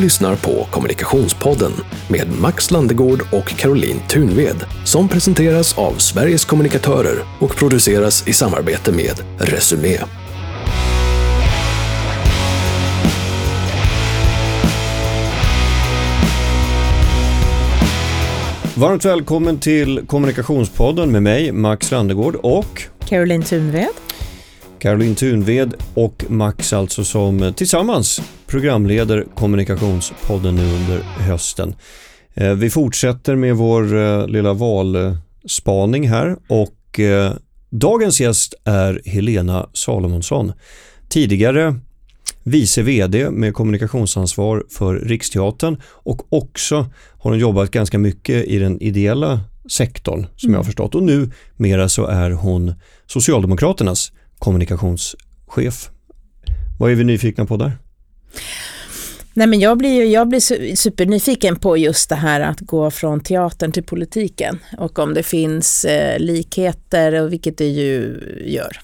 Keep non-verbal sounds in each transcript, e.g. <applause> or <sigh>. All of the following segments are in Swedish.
Du lyssnar på Kommunikationspodden med Max Landegård och Caroline Tunved som presenteras av Sveriges kommunikatörer och produceras i samarbete med Resumé. Varmt välkommen till Kommunikationspodden med mig, Max Landegård och Caroline Thunved. Caroline Thunved och Max alltså som tillsammans programleder Kommunikationspodden nu under hösten. Eh, vi fortsätter med vår eh, lilla valspaning här och eh, dagens gäst är Helena Salomonsson. Tidigare vice VD med kommunikationsansvar för Riksteatern och också har hon jobbat ganska mycket i den ideella sektorn som mm. jag har förstått och nu mera så är hon Socialdemokraternas kommunikationschef. Vad är vi nyfikna på där? Nej, men jag blir, jag blir supernyfiken på just det här att gå från teatern till politiken och om det finns eh, likheter, och vilket det ju gör.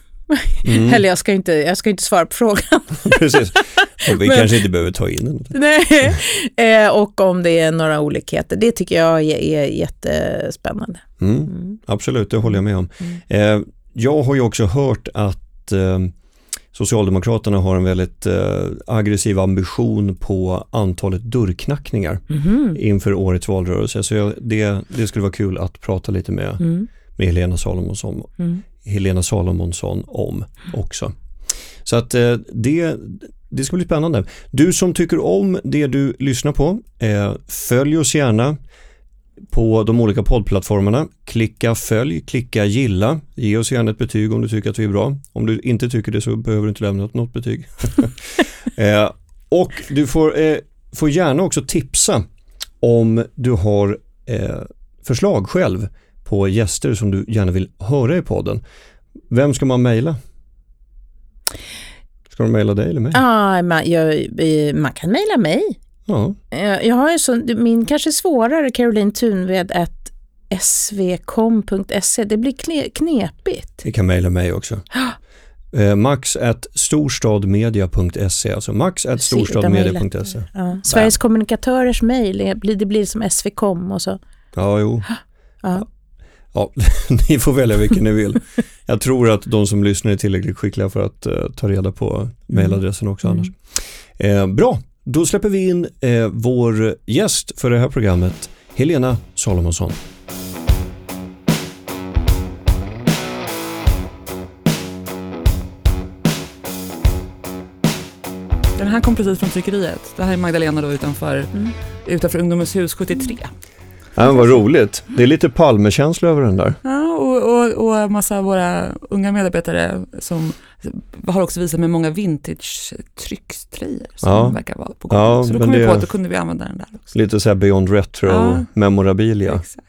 Mm. <laughs> Eller jag ska, inte, jag ska inte svara på frågan. <laughs> Precis, och vi Men, kanske inte behöver ta in den. Nej, eh, och om det är några olikheter, det tycker jag är, är jättespännande. Mm. Mm. Absolut, det håller jag med om. Mm. Eh, jag har ju också hört att eh, Socialdemokraterna har en väldigt eh, aggressiv ambition på antalet dörrknackningar mm. inför årets valrörelse. Så jag, det, det skulle vara kul att prata lite med, mm. med Helena Salomonsson, mm. Helena Salomonsson om också. Så att eh, det, det ska bli spännande. Du som tycker om det du lyssnar på, eh, följ oss gärna på de olika poddplattformarna. Klicka följ, klicka gilla. Ge oss gärna ett betyg om du tycker att vi är bra. Om du inte tycker det så behöver du inte lämna något betyg. <laughs> eh, och du får, eh, får gärna också tipsa om du har eh, förslag själv på gäster som du gärna vill höra i podden. Vem ska man mejla? Ska de mejla dig eller mig? Ah, man, jag, man kan mejla mig. Ja. Eh, jag har ju så, min kanske svårare, Caroline Thunved, att svkom.se. Det blir knepigt. Ni kan mejla mig också. <gasps> Eh, max at storstadmedia.se, alltså max at storstadmedia.se. Ja. Sveriges kommunikatörers mejl, det blir som svkom och så. Ja, jo. <gasps> Ja. Ja, <laughs> ni får välja vilken ni vill. Jag tror att de som lyssnar är tillräckligt skickliga för att uh, ta reda på mejladressen också mm. annars. Eh, bra, då släpper vi in eh, vår gäst för det här programmet, Helena Salomonsson. Den här kom precis från tryckeriet. Det här är Magdalena då utanför, mm. utanför Ungdomens hus 73. Ja, vad roligt. Det är lite Palmekänsla över den där. Ja, och, och, och massa av våra unga medarbetare som har också visat med många vintage-tryckströjor som ja. verkar vara på gång. Ja, så då kom vi på att då kunde vi använda den där också. Lite så här Beyond Retro ja. memorabilia. Exakt.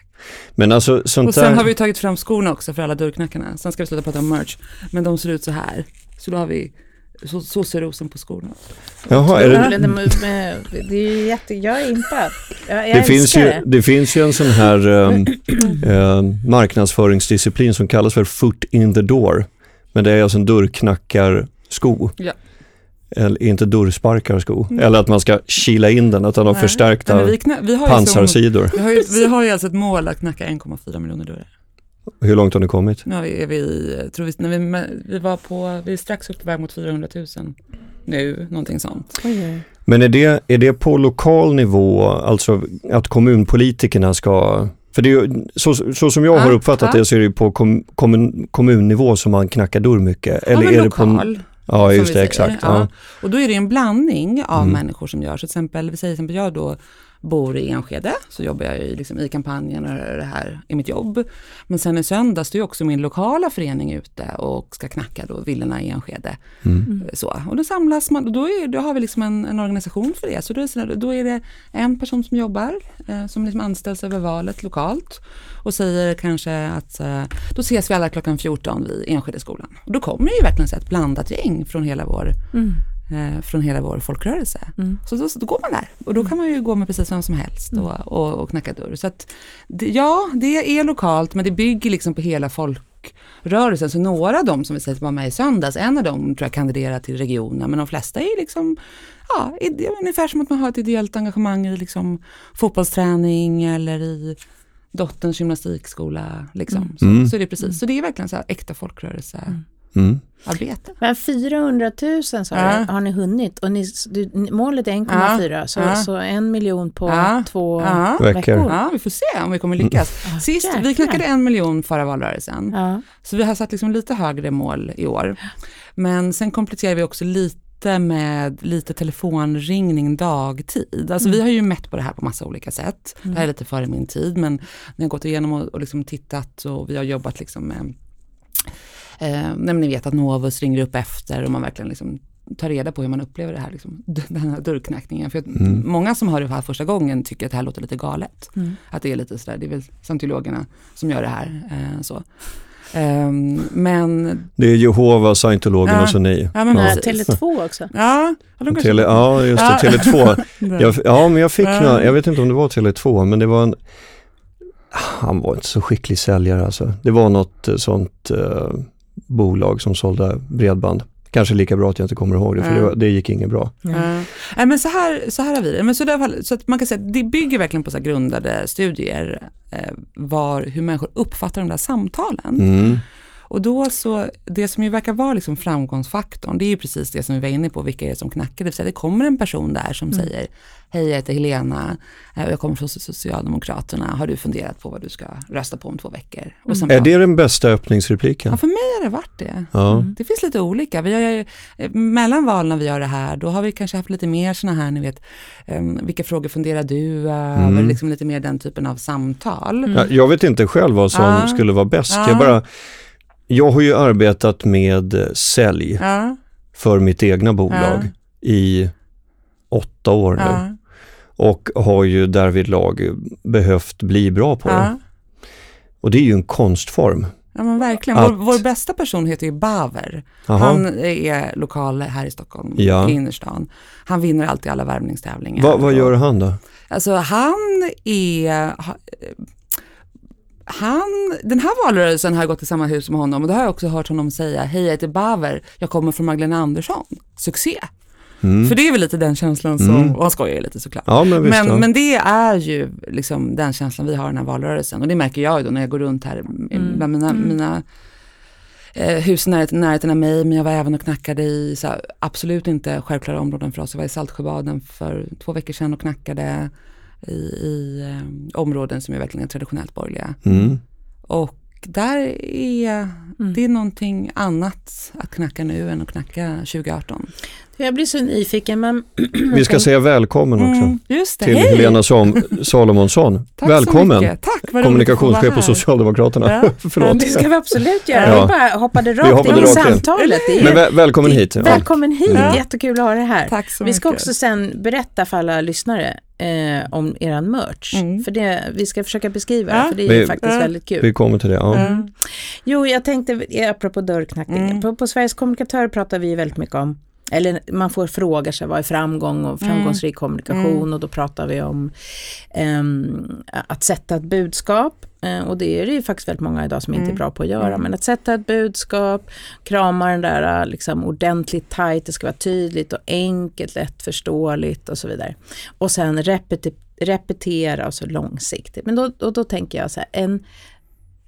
Men alltså, sånt och sen där... har vi tagit fram skorna också för alla dörrknackarna. Sen ska vi sluta prata om merch. Men de ser ut så här. Så då har vi så, så ser rosen på skorna Jaha, är det... det är jätte, jag är impad. Jag, jag det, finns ju, det. finns ju en sån här uh, marknadsföringsdisciplin som kallas för foot in the door. Men det är alltså en dörrknackarsko. Ja. Eller inte dörrsparkarsko. Mm. Eller att man ska kila in den, utan de förstärkta Nej, vi, vi har pansarsidor. vi, har ju, vi har ju alltså ett mål att knacka 1,4 miljoner dörrar. Hur långt har ni kommit? Nu är vi, tror vi, när vi, vi var på, vi är strax upp på väg mot 400 000 nu, någonting sånt. Men är det, är det på lokal nivå, alltså att kommunpolitikerna ska för det är ju, så, så som jag har uppfattat det så är det på kom, kommun, kommunnivå som man knackar dörr mycket. Eller ja, är lokal. Det på, ja, just det, exakt. Ja. Och då är det en blandning av mm. människor som gör, så till exempel, vi säger till exempel jag då bor i Enskede, så jobbar jag i, liksom, i kampanjen och det här är mitt jobb. Men sen i söndags är också min lokala förening ute och ska knacka då villorna i Enskede. Mm. Så, och då samlas man, och då, är, då har vi liksom en, en organisation för det. Så då är, det, då är det en person som jobbar, eh, som liksom anställs över valet lokalt och säger kanske att eh, då ses vi alla klockan 14 vid Enskedeskolan. Och då kommer ju verkligen så ett blandat gäng från hela vår mm eh, från hela vår folkrörelse. Mm. Så då, då, går man där och då kan man ju gå med precis vem som helst och, och, och knacka dörr. Så att, det, ja, det är lokalt men det bygger liksom på hela folk folkrörelsen. Så några av dem som vi säger var med i söndags, en av dem tror jag kandiderar till regionen, men de flesta är liksom ja, ungefär som att man har ett ideellt engagemang i liksom fotbollsträning eller i dotterns gymnastikskola. Liksom. Så, Mm. så det är precis, så det är verkligen så här äkta folkrörelsearbete. Mm. Men 400 000 sa Ja. du, har ni hunnit och ni, du, målet är 1,4 så, Ja. så en miljon på Ja. två Ja. Veckor. Ja, vi får se om vi kommer lyckas. Ja, Sist, vi knackade en miljon förra valrörelsen. Ja. Så vi har satt liksom lite högre mål i år. Men sen kompletterar vi också lite med lite telefonringning dagtid. Alltså vi har ju mätt på det här på massa olika sätt. Det här är lite före min tid men ni har gått igenom och, och liksom tittat och vi har jobbat liksom med eh, ni vet att Novus ringer upp efter och man verkligen liksom tar reda på hur man upplever det här, liksom, <laughs> den här dörrknackningen. För att många som hör det här första gången tycker att det här låter lite galet. Mm. Att det är lite sådär, det är väl scientologerna som gör det här. Eh, så. Ehm, men Det är Jehova, scientologerna Ja. och så ni. Ja, men Nej, precis. Tele2 också. <laughs> Ja, ja, de Tele, ja, just det, Ja. Tele2. <laughs> Jag, ja, men jag fick Ja. några, jag vet inte om det var Tele2, men det var en, han var inte så skicklig säljare alltså. Det var något eh, sånt eh, bolag som sålde bredband. Kanske lika bra att jag inte kommer ihåg det, för Ja. det, det gick inget bra. Ja. Ja. Nej, men så, här, så här har vi det. Men så, i alla fall, så att man kan säga att det bygger verkligen på så här grundade studier eh, var, hur människor uppfattar de där samtalen. Mm. Och då så, det som ju verkar vara liksom framgångsfaktorn, det är ju precis det som vi var inne på, vilka är det som knackar? Det vill säga det kommer en person där som säger, hej jag heter Helena, eh, och jag kommer från Socialdemokraterna, har du funderat på vad du ska rösta på om två veckor? Sen Är det den bästa öppningsrepliken? Ja, för mig har det varit det. Ja. Det finns lite olika. Vi har, ju- eh, mellan valen när vi gör det här, då har vi kanske haft lite mer sådana här, ni vet, um, vilka frågor funderar du över? Mm. Liksom lite mer den typen av samtal. Ja, jag vet inte själv vad som skulle vara bäst. Ja. Jag, bara, jag har ju arbetat med sälj Ja, för mitt egna bolag i åtta år nu ja, och har ju därvid lag behövt bli bra på det. ja. Och det är ju en konstform. Ja men verkligen. Att- Vår, vår bästa person heter ju Baver. Jaha. Han är lokal här i Stockholm, Ja. i innerstan. Han vinner alltid alla värvningstävlingar. Va, vad gör han då? Alltså han är... ha- Han, den här valrörelsen har jag gått i samma hus som honom och då har jag också hört honom säga, hej jag heter Baver, jag kommer från Magdalena Andersson, succé. Mm. För det är väl lite den känslan som, Mm. och han skojar ju lite såklart. Ja, men visst. Men, ja. men det är ju liksom den känslan vi har i den här valrörelsen och det märker jag ju då när jag går runt här bland mina, mina eh, hus i närheten, närheten av mig, men jag var även och knackade i så här, absolut inte självklara områden för oss. Jag var i Saltsjöbaden för två veckor sedan och knackade i, i eh, områden som är verkligen traditionellt borgerliga. Mm. Och där är Mm. det är någonting annat att knacka nu än att knacka 2018. Jag blir så nyfiken men <clears throat> Vi ska säga välkommen också Mm, just det, till hej! Helena Som Salomonsson. <laughs> Tack välkommen! Så. Tack, vad Kommunikationschef på. Socialdemokraterna. Ja. <laughs> Förlåt. det ska vi absolut göra. Ja. Vi bara hoppade Vi rakt hoppade in i in. samtalet. Det är Men väl, välkommen hit. Välkommen hit, Ja. jättekul att ha dig här. Tack så Vi ska mycket. också sen berätta för alla lyssnare eh, om eran merch. Mm. För det, vi ska försöka beskriva Ja. det, för det är Vi- faktiskt Ja. väldigt kul. Vi kommer till det. Ja. Mm. Jo, jag tänkte, eh, apropå dörrknackningen, Mm. på, på Sveriges kommunikatörer pratar vi väldigt mycket om eller man får fråga sig vad är framgång och framgångsrik kommunikation Mm. och då pratar vi om ehm, att sätta ett budskap. Eh, och det är det ju faktiskt väldigt många idag som inte är Mm. bra på att göra. Mm. Men att sätta ett budskap, krama den där liksom ordentligt tajt, det ska vara tydligt och enkelt, lättförståeligt och så vidare. Och sen repeti- repetera och så långsiktigt. Men då, då, då tänker jag så här, en,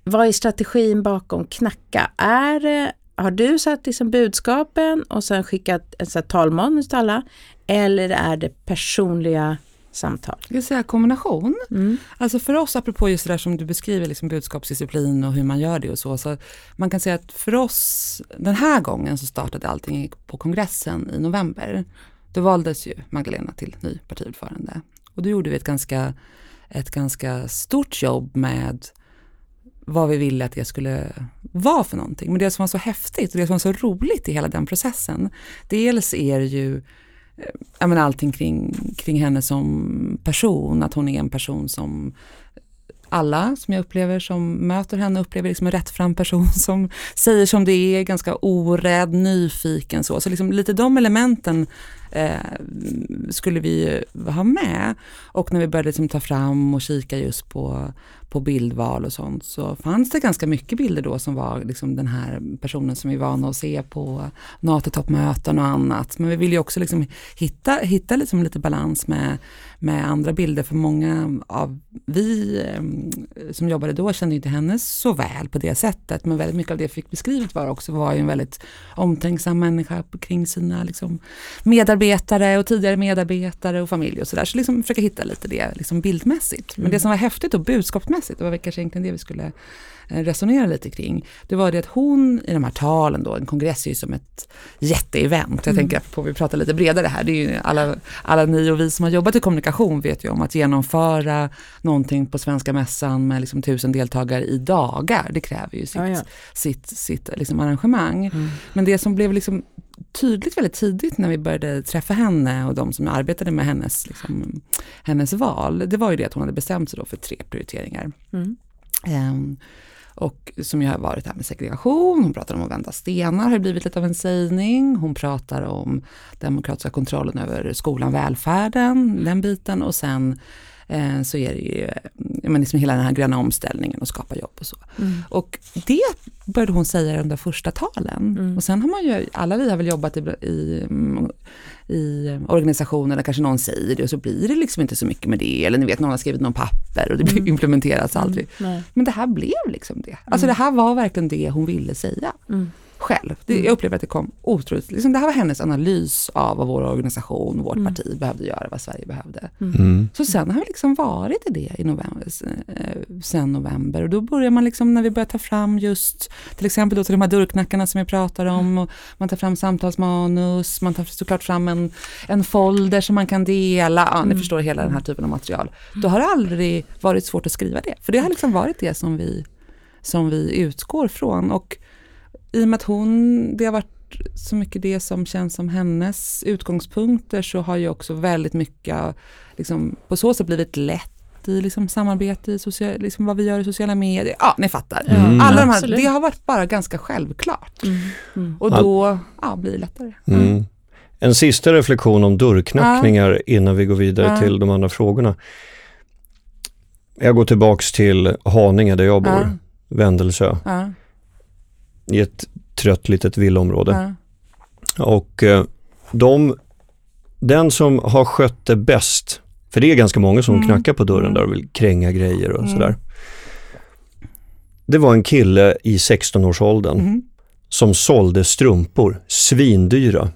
vad är strategin bakom knacka? Är det, har du satt liksom budskapen och sen skickat ett talmanus till alla? Eller är det personliga samtal? Jag vill säga kombination. Mm. Alltså för oss, apropå just det där som du beskriver, liksom budskapsdisciplin och hur man gör det och så, så man kan säga att för oss, den här gången så startade allting på kongressen i november. Då valdes ju Magdalena till ny partiordförande. Och då gjorde vi ett ganska, ett ganska stort jobb med vad vi ville att det skulle vara för någonting. Men det som var så häftigt och det som var så roligt i hela den processen, dels är det ju ja, men allting kring, kring henne som person, att hon är en person som alla som jag upplever som möter henne upplever liksom en rättfram person <laughs> som säger som det är, ganska orädd, nyfiken så. Så liksom lite de elementen eh, skulle vi ha med. Och när vi började liksom ta fram och kika just på, på bildval och sånt så fanns det ganska mycket bilder då som var liksom den här personen som vi är vana att se på NATO-toppmöten och annat. Men vi vill ju också liksom hitta, hitta liksom lite balans med, med andra bilder för många av vi eh, som jobbade då kände inte henne så väl på det sättet men väldigt mycket av det fick beskrivet var också var ju en väldigt omtänksam människa kring sina liksom, medarbetare och tidigare medarbetare och familj och sådär. Så liksom försöka hitta lite det liksom bildmässigt. Men det som var häftigt och budskapsmässigt, det var kanske egentligen det vi skulle eh, resonera lite kring, det var det att hon i de här talen då, en kongress är ju som ett jätteevent. Jag tänker på, vi pratar lite bredare här, det är ju alla, alla ni och vi som har jobbat i kommunikation vet ju om att genomföra någonting på Svenska Mässan med liksom tusen deltagare i dagar, det kräver ju sitt, Ja, ja. sitt, sitt liksom arrangemang. Men det som blev liksom tydligt väldigt tidigt när vi började träffa henne och de som arbetade med hennes, liksom, hennes val, det var ju det att hon hade bestämt sig då för tre prioriteringar. Mm. Ehm, och som ju har varit här med segregation, hon pratar om att vända stenar, har blivit lite av en sägning. Hon pratar om demokratiska kontrollen över skolan, välfärden, den biten. Och sen så är det ju eh, men liksom hela den här gröna omställningen och skapa jobb och så. Mm. Och det började hon säga under första talen. Mm. Och sen har man ju, alla vi har väl jobbat i, i, i organisationer där kanske någon säger det och så blir det liksom inte så mycket med det. Eller ni vet, någon har skrivit någon papper och det Mm. implementeras aldrig. Nej. Men det här blev liksom det. Alltså det här var verkligen det hon ville säga Mm. Själv. Det, jag upplever att det kom otroligt, liksom det här var hennes analys av vad vår organisation, vårt Mm. parti behövde göra, vad Sverige behövde. Mm. Så sen har vi liksom varit i det i november, eh, sen november och då börjar man liksom när vi börjar ta fram just till exempel då till de här dörrknackarna som vi pratar om och man tar fram samtalsmanus, man tar såklart fram en, en folder som man kan dela, ja, ni förstår hela den här typen av material. Då har det aldrig varit svårt att skriva det, för det har liksom varit det som vi, som vi utgår från och i och med att hon, det har varit så mycket det som känns som hennes utgångspunkter så har ju också väldigt mycket liksom, på så sätt blivit lätt i liksom, samarbete, i social, liksom, vad vi gör i sociala medier. Ja, ni fattar. Mm. Alla de här, Absolut. det har varit bara ganska självklart. Mm. Mm. Och då ja, blir det lättare. Mm. En sista reflektion om dörrknackningar innan vi går vidare Ja. till de andra frågorna. Jag går tillbaks till Haninge där jag bor, Ja. Vändelsö, Ja, i ett trött litet villaområde. ja, Och eh, de, den som har skött det bäst, för det är ganska många som Mm. knackar på dörren där och vill kränga grejer och sådär. Det var en kille i 16-årsåldern Mhm. som sålde strumpor, svindyra.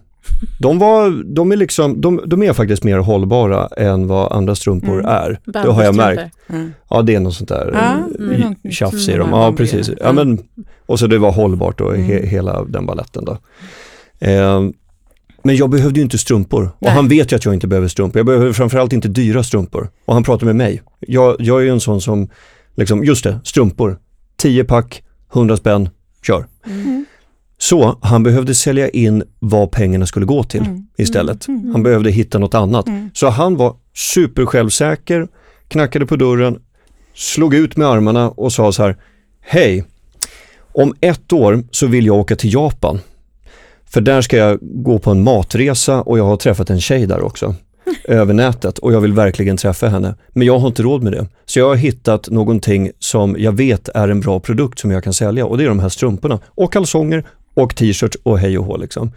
De, var, de, är liksom, de, de är faktiskt mer hållbara än vad andra strumpor Mm. är. Det har jag märkt. ja. Ja, det är något sånt där Ja, eh, tjafs i dem. de här Ja, bambu- precis. Ja, ja. men, och så det var hållbart och he, Mm. hela den balletten då. Eh, men jag behövde ju inte strumpor och Nej. han vet ju att jag inte behöver strumpor. Jag behöver framförallt inte dyra strumpor. Och han pratar med mig. Jag, jag är ju en sån som, liksom, just det, strumpor. 10 pack, 100 spänn, kör. Mm. Så han behövde sälja in vad pengarna skulle gå till Mm. istället. Mm. Han behövde hitta något annat. Mm. Så han var supersjälvsäker, knackade på dörren, slog ut med armarna och sa så här Hej, om ett år så vill jag åka till Japan. För där ska jag gå på en matresa och jag har träffat en tjej där också. <laughs> över nätet och jag vill verkligen träffa henne. Men jag har inte råd med det. Så jag har hittat någonting som jag vet är en bra produkt som jag kan sälja och det är de här strumporna. Och kalsonger och t-shirts och hej och hå liksom.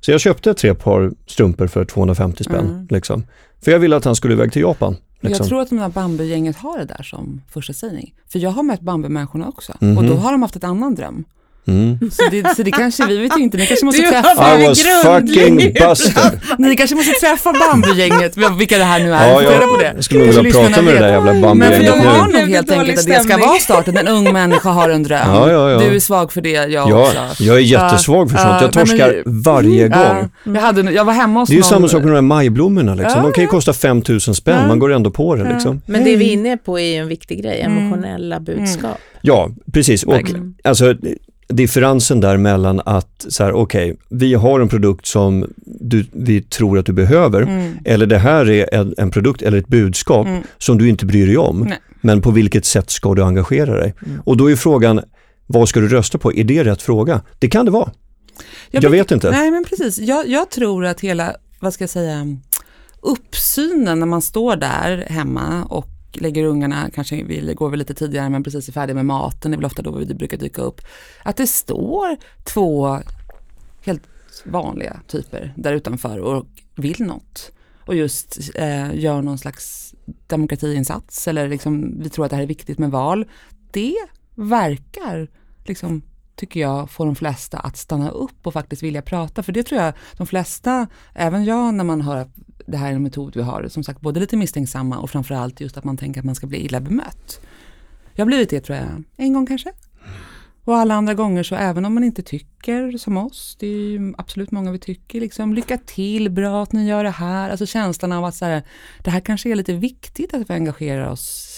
Så jag köpte tre par strumpor för 250 spänn. Mm. Liksom. För jag ville att han skulle iväg till Japan. Liksom. Jag tror att de där bambugänget har det där som första sägning. För jag har mött bambumänniskorna också Mhm. och då har de haft ett annan dröm. Mm. Så det, så det kanske, vi vet ju inte, ni kanske måste Du träffa, I was fucking <laughs> busted. ni kanske måste träffa bambugänget, vilka det här nu är, Ja, jag, på det. jag skulle vilja prata med det där jävla Men för bambugänget de har nog helt enkelt att det ska vara starten, en ung människa har en dröm. Ja, ja, ja. Du är svag för det, jag Ja, också. jag är jättesvag för sånt. ja, Jag torskar nej, varje gång. Ja, jag, hade, jag var hemma hos Det är ju samma sak med de här majblommorna. Liksom. De kan ju kosta 5000 spänn, Ja. man går ändå på det. Liksom. Men det vi är inne på är ju en viktig grej, Mm. emotionella budskap. Ja, precis. Och alltså, differensen där mellan att så här, okej, vi har en produkt som du, vi tror att du behöver, Mm. eller det här är en, en produkt eller ett budskap Mm. som du inte bryr dig om. Nej. Men på vilket sätt ska du engagera dig? Mm. Och då är frågan, vad ska du rösta på? Är det rätt fråga? Det kan det vara. Jag, blir- vet inte. Nej men precis, jag, jag tror att hela vad ska jag säga, uppsynen när man står där hemma och lägger ungarna, kanske vi går väl lite tidigare men precis är färdiga med maten, det är väl ofta då vi brukar dyka upp. Att det står två helt vanliga typer där utanför och vill något. Och just eh, gör någon slags demokratiinsats eller liksom, vi tror att det här är viktigt med val. Det verkar liksom tycker jag får de flesta att stanna upp och faktiskt vilja prata. För det tror jag de flesta, även jag när man hör det här är en metod vi har, som sagt både lite misstänksamma och framförallt just att man tänker att man ska bli illa bemött. Jag har blivit det tror jag, en gång kanske. Och alla andra gånger så även om man inte tycker som oss, det är ju absolut många vi tycker, liksom lycka till, bra att ni gör det här. Alltså känslan av att så här, det här kanske är lite viktigt att vi engagerar oss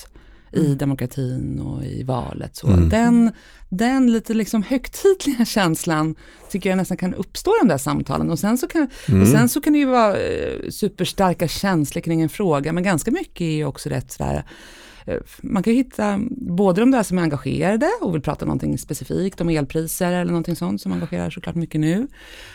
i mm. demokratin och i valet. Så. Mm. Den, den lite liksom högtidliga <laughs> känslan tycker jag nästan kan uppstå i de där samtalen. Och sen så kan, mm. och sen så kan det ju vara eh, superstarka känslor kring en fråga, men ganska mycket är ju också rätt sådär man kan hitta både de där som är engagerade och vill prata någonting specifikt om elpriser eller någonting sånt som engagerar såklart mycket nu.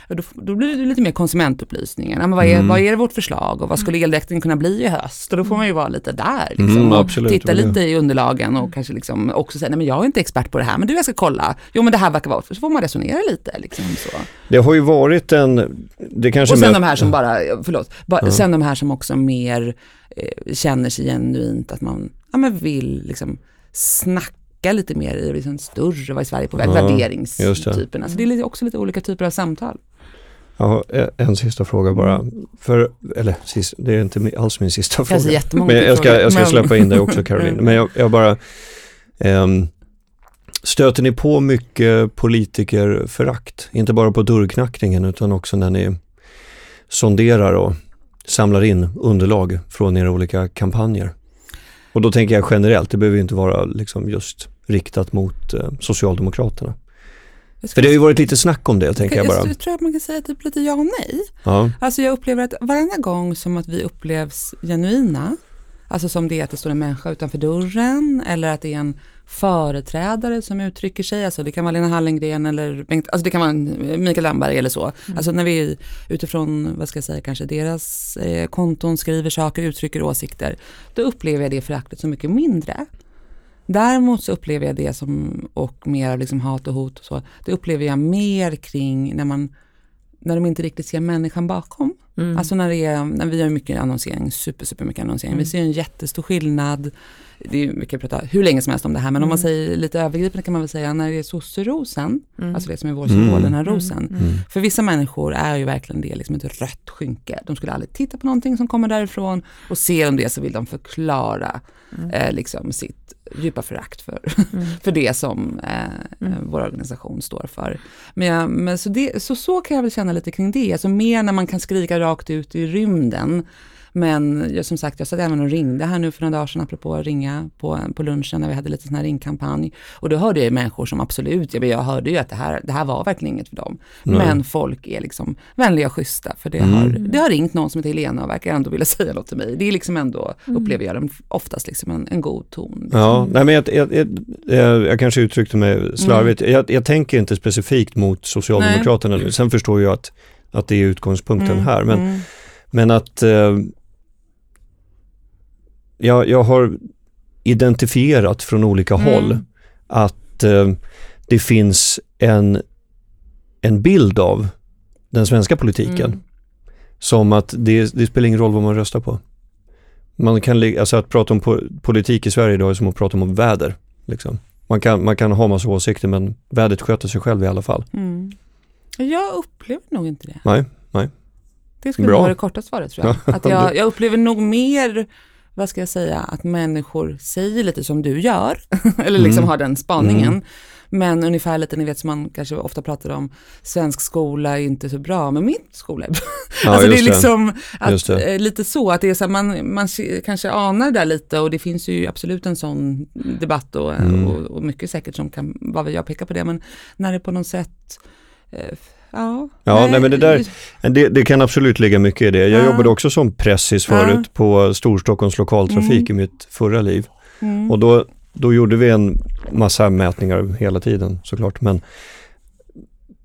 Då, då blir det lite mer konsumentupplysningen. Ja, vad, är, mm. vad är vårt förslag och vad skulle elräkningen kunna bli i höst? Och då får man ju vara lite där. Liksom, mm, absolut, titta lite i underlagen och kanske liksom också säga, nej men jag är inte expert på det här, men du jag ska kolla. Jo men det här verkar vara, så får man resonera lite. Liksom, så. Det har ju varit en, det kanske Och sen med, de här som bara, förlåt, bara, ja. sen de här som också mer eh, känner sig genuint att man ja, men vill liksom snacka lite mer i liksom större, vad är Sverige på väg, ja, värderingstyperna. Så det är också lite olika typer av samtal. Ja, en sista fråga bara. För, eller sist, det är inte alls min sista fråga. Men jag ska, jag ska släppa in dig också <laughs> Caroline. Men jag, jag bara, um, stöter ni på mycket politikerförakt? Inte bara på dörrknackningen utan också när ni sonderar och samlar in underlag från era olika kampanjer? Och då tänker jag generellt, det behöver inte vara liksom just riktat mot eh, Socialdemokraterna. För det har ju varit lite snack om det, tänker jag, jag bara. Jag tror att man kan säga typ lite ja och nej. Ja. Alltså jag upplever att varenda gång som att vi upplevs genuina, alltså som det är att det står en människa utanför dörren eller att det är en företrädare som uttrycker sig, alltså det kan vara Lena Hallengren eller Bengt, alltså det kan vara Mikael Damberg eller så. Mm. Alltså när vi utifrån, vad ska jag säga, kanske deras eh, konton skriver saker, uttrycker åsikter, då upplever jag det föraktet så mycket mindre. Däremot så upplever jag det som, och mer av liksom hat och hot och så, det upplever jag mer kring när man när de inte riktigt ser människan bakom. Mm. Alltså när, det är, när vi gör mycket annonsering, super, super mycket annonsering. Mm. Vi ser en jättestor skillnad det är, vi kan prata hur länge som helst om det här, men mm. om man mm. säger lite övergripande kan man väl säga när det är sosserosen, mm. alltså det som är vår symbol, mm. den här rosen. Mm. mm. För vissa människor är ju verkligen det liksom ett rött skynke. De skulle aldrig titta på någonting som kommer därifrån och ser de det så vill de förklara eh, liksom sitt djupa förakt för, <laughs> för det som eh, vår organisation står för. Men, ja, men så, det, så, så kan jag väl känna lite kring det, alltså mer när man kan skrika rakt ut i rymden men jag, som sagt, jag satt även och ringde här nu för några dagar sedan, apropå att ringa på, på lunchen när vi hade lite sån här ringkampanj. Och då hörde jag människor som absolut, jag, jag hörde ju att det här, det här var verkligen inget för dem. Nej. Men folk är liksom vänliga och schyssta, för det, mm. har, det har ringt någon som heter Helena och verkar ändå vilja <laughs> säga något till mig. Det är liksom ändå, mm. upplever jag, oftast liksom en, en god ton. Liksom. Ja, nej men jag, jag, jag, jag, kanske uttryckte mig slarvigt. Mm. Jag, tänker inte specifikt mot Socialdemokraterna nej. nu. Sen förstår jag att, att det är utgångspunkten mm. här. Men, mm. men att eh, jag, jag har identifierat från olika mm. håll att eh, det finns en, en bild av den svenska politiken mm. som att det, det spelar ingen roll vad man röstar på. Man kan, alltså att prata om po politik i Sverige idag är som att prata om väder. Liksom. Man, kan, man kan ha massa åsikter men vädret sköter sig själv i alla fall. Mm. Jag upplever nog inte det. Nej, nej. Det skulle vara det korta svaret tror jag. <laughs> Att jag, jag upplever nog mer vad ska jag säga, att människor säger lite som du gör, <laughs> eller liksom mm. har den spaningen. Mm. Men ungefär lite, ni vet som man kanske ofta pratar om, svensk skola är inte så bra, men min skola är bra. Ja, <laughs> alltså det är liksom att, det. Eh, lite så, att det är så här, man, man kanske anar det där lite och det finns ju absolut en sån debatt och, mm. och, och mycket säkert som kan, vad jag pekar på det, men när det på något sätt eh, Ja, ja nej, men det, där, det, det, kan absolut ligga mycket i det. Jag ja. jobbade också som pressis förut ja. på Storstockholms lokaltrafik mm. i mitt förra liv. Mm. Och då, då gjorde vi en massa mätningar hela tiden såklart. Men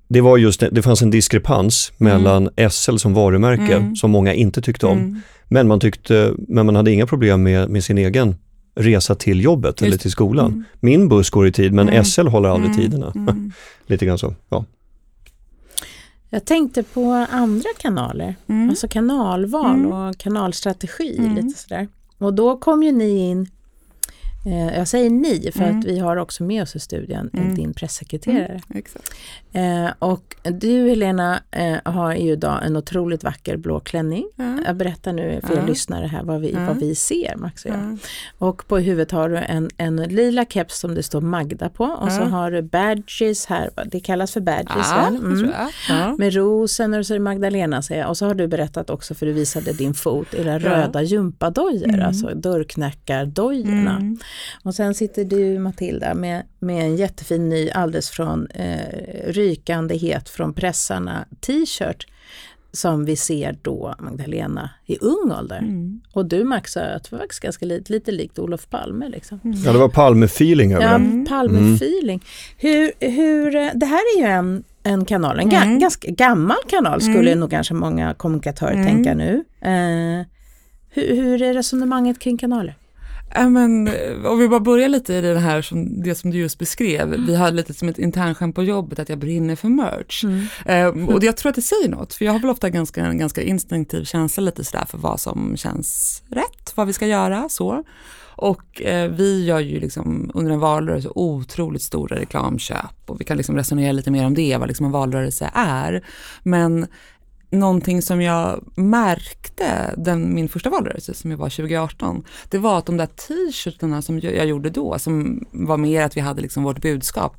det var just det, fanns en diskrepans mellan SL som varumärke Mm. som många inte tyckte om. Mm. Men man, tyckte, men man hade inga problem med, med sin egen resa till jobbet eller Just- till skolan. Mm. Min buss går i tid men Mm. SL håller aldrig Mm. tiderna. Mm. <laughs> Lite grann så. Ja. Jag tänkte på andra kanaler, Mm. alltså kanalval Mm. och kanalstrategi. Mm. lite sådär. Och då kom ju ni in, jag säger ni för Mm. att vi har också med oss i studion eh, Mm. din pressekreterare. Exakt. Eh, och du Helena eh, har ju idag en otroligt vacker blå klänning. Ja. Jag berättar nu för er lyssnare här vad vi, vad vi ser, Max och jag. Ja. Och på huvudet har du en, en lila keps som det står Magda på och så har du badges här, det kallas för badges Ja, det Mm. Med rosen och så är det Magdalena säger jag. Och så har du berättat också för du visade din fot, era röda gympadojor, Mm. alltså dörrknackardojorna. Mm. Och sen sitter du Matilda med, med en jättefin ny alldeles från eh, rykande het från pressarna t-shirt som vi ser då Magdalena i ung ålder. Mm. Och du Max, det var faktiskt ganska lite, lite likt Olof Palme. Liksom. ja, det var Palme-feeling över Ja, det. Mm. Palme-feeling. Hur, hur, det här är ju en, en kanal, en ga, Mm. ganska gammal kanal skulle Mm. nog kanske många kommunikatörer Mm. tänka nu. Eh, hur, hur är resonemanget kring kanaler? Men, eh, om vi bara börjar lite i det här som, det som du just beskrev. Mm. Vi har lite som ett internskämt på jobbet att jag brinner för merch. Eh, och det, jag tror att det säger något, för jag har väl ofta ganska, en ganska instinktiv känsla lite sådär för vad som känns rätt, vad vi ska göra, så. Och eh, vi gör ju liksom under en valrörelse otroligt stora reklamköp och vi kan liksom resonera lite mer om det, vad liksom en valrörelse är. Men någonting som jag märkte den, min första valrörelse som jag var 2018, det var att de där t-shirtarna som jag gjorde då, som var mer att vi hade liksom vårt budskap,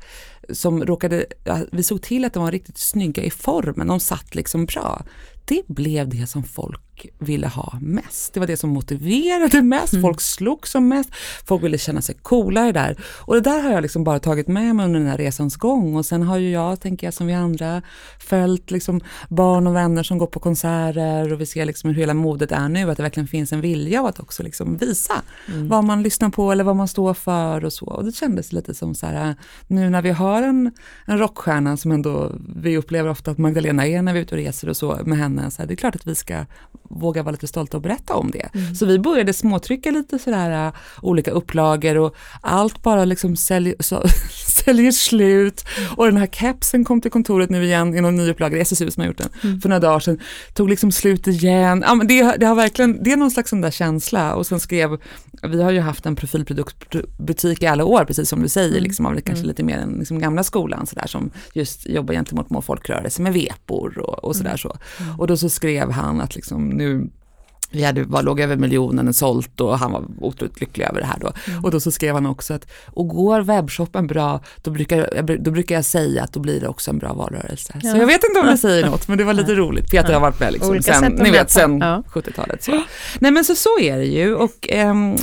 som råkade, vi såg till att de var riktigt snygga i formen, de satt liksom bra. Det blev det som folk ville ha mest. Det var det som motiverade mest, folk slog som mest, folk ville känna sig coolare där. Och det där har jag liksom bara tagit med mig under den här resans gång och sen har ju jag, tänker jag som vi andra, följt liksom barn och vänner som går på konserter och vi ser liksom hur hela modet är nu, att det verkligen finns en vilja av att också liksom visa vad man lyssnar på eller vad man står för och så. Och det kändes lite som så här, nu när vi har en, en rockstjärna som ändå vi upplever ofta att Magdalena är när vi är ute och reser och så med henne, så här, det är klart att vi ska våga vara lite stolta och berätta om det. Så vi började småtrycka lite sådär äh, olika upplagor och allt bara liksom sälj, så, <laughs> säljer slut. Och den här kepsen kom till kontoret nu igen i någon ny upplaga, det är SSU som har gjort den, för några dagar sedan, tog liksom slut igen. Ja, men det, det har verkligen, det är någon slags sån där känsla. Och sen skrev, vi har ju haft en profilproduktbutik i alla år, precis som du säger, liksom, av kanske lite mer den liksom, gamla skolan så där, som just jobbar gentemot mål folkrörelse med vepor och, och sådär så. Och då så skrev han att liksom nu vi hade, var, låg över miljonen sålt och han var otroligt lycklig över det här då. Och då så skrev han också att, och går webbshoppen bra, då brukar, jag, då brukar jag säga att då blir det också en bra valrörelse. Så jag vet inte om det säger något, men det var lite roligt. Peter har varit med liksom sen, ni vet, sen Ja. 70-talet. Så. Nej men så, så är det ju och ehm,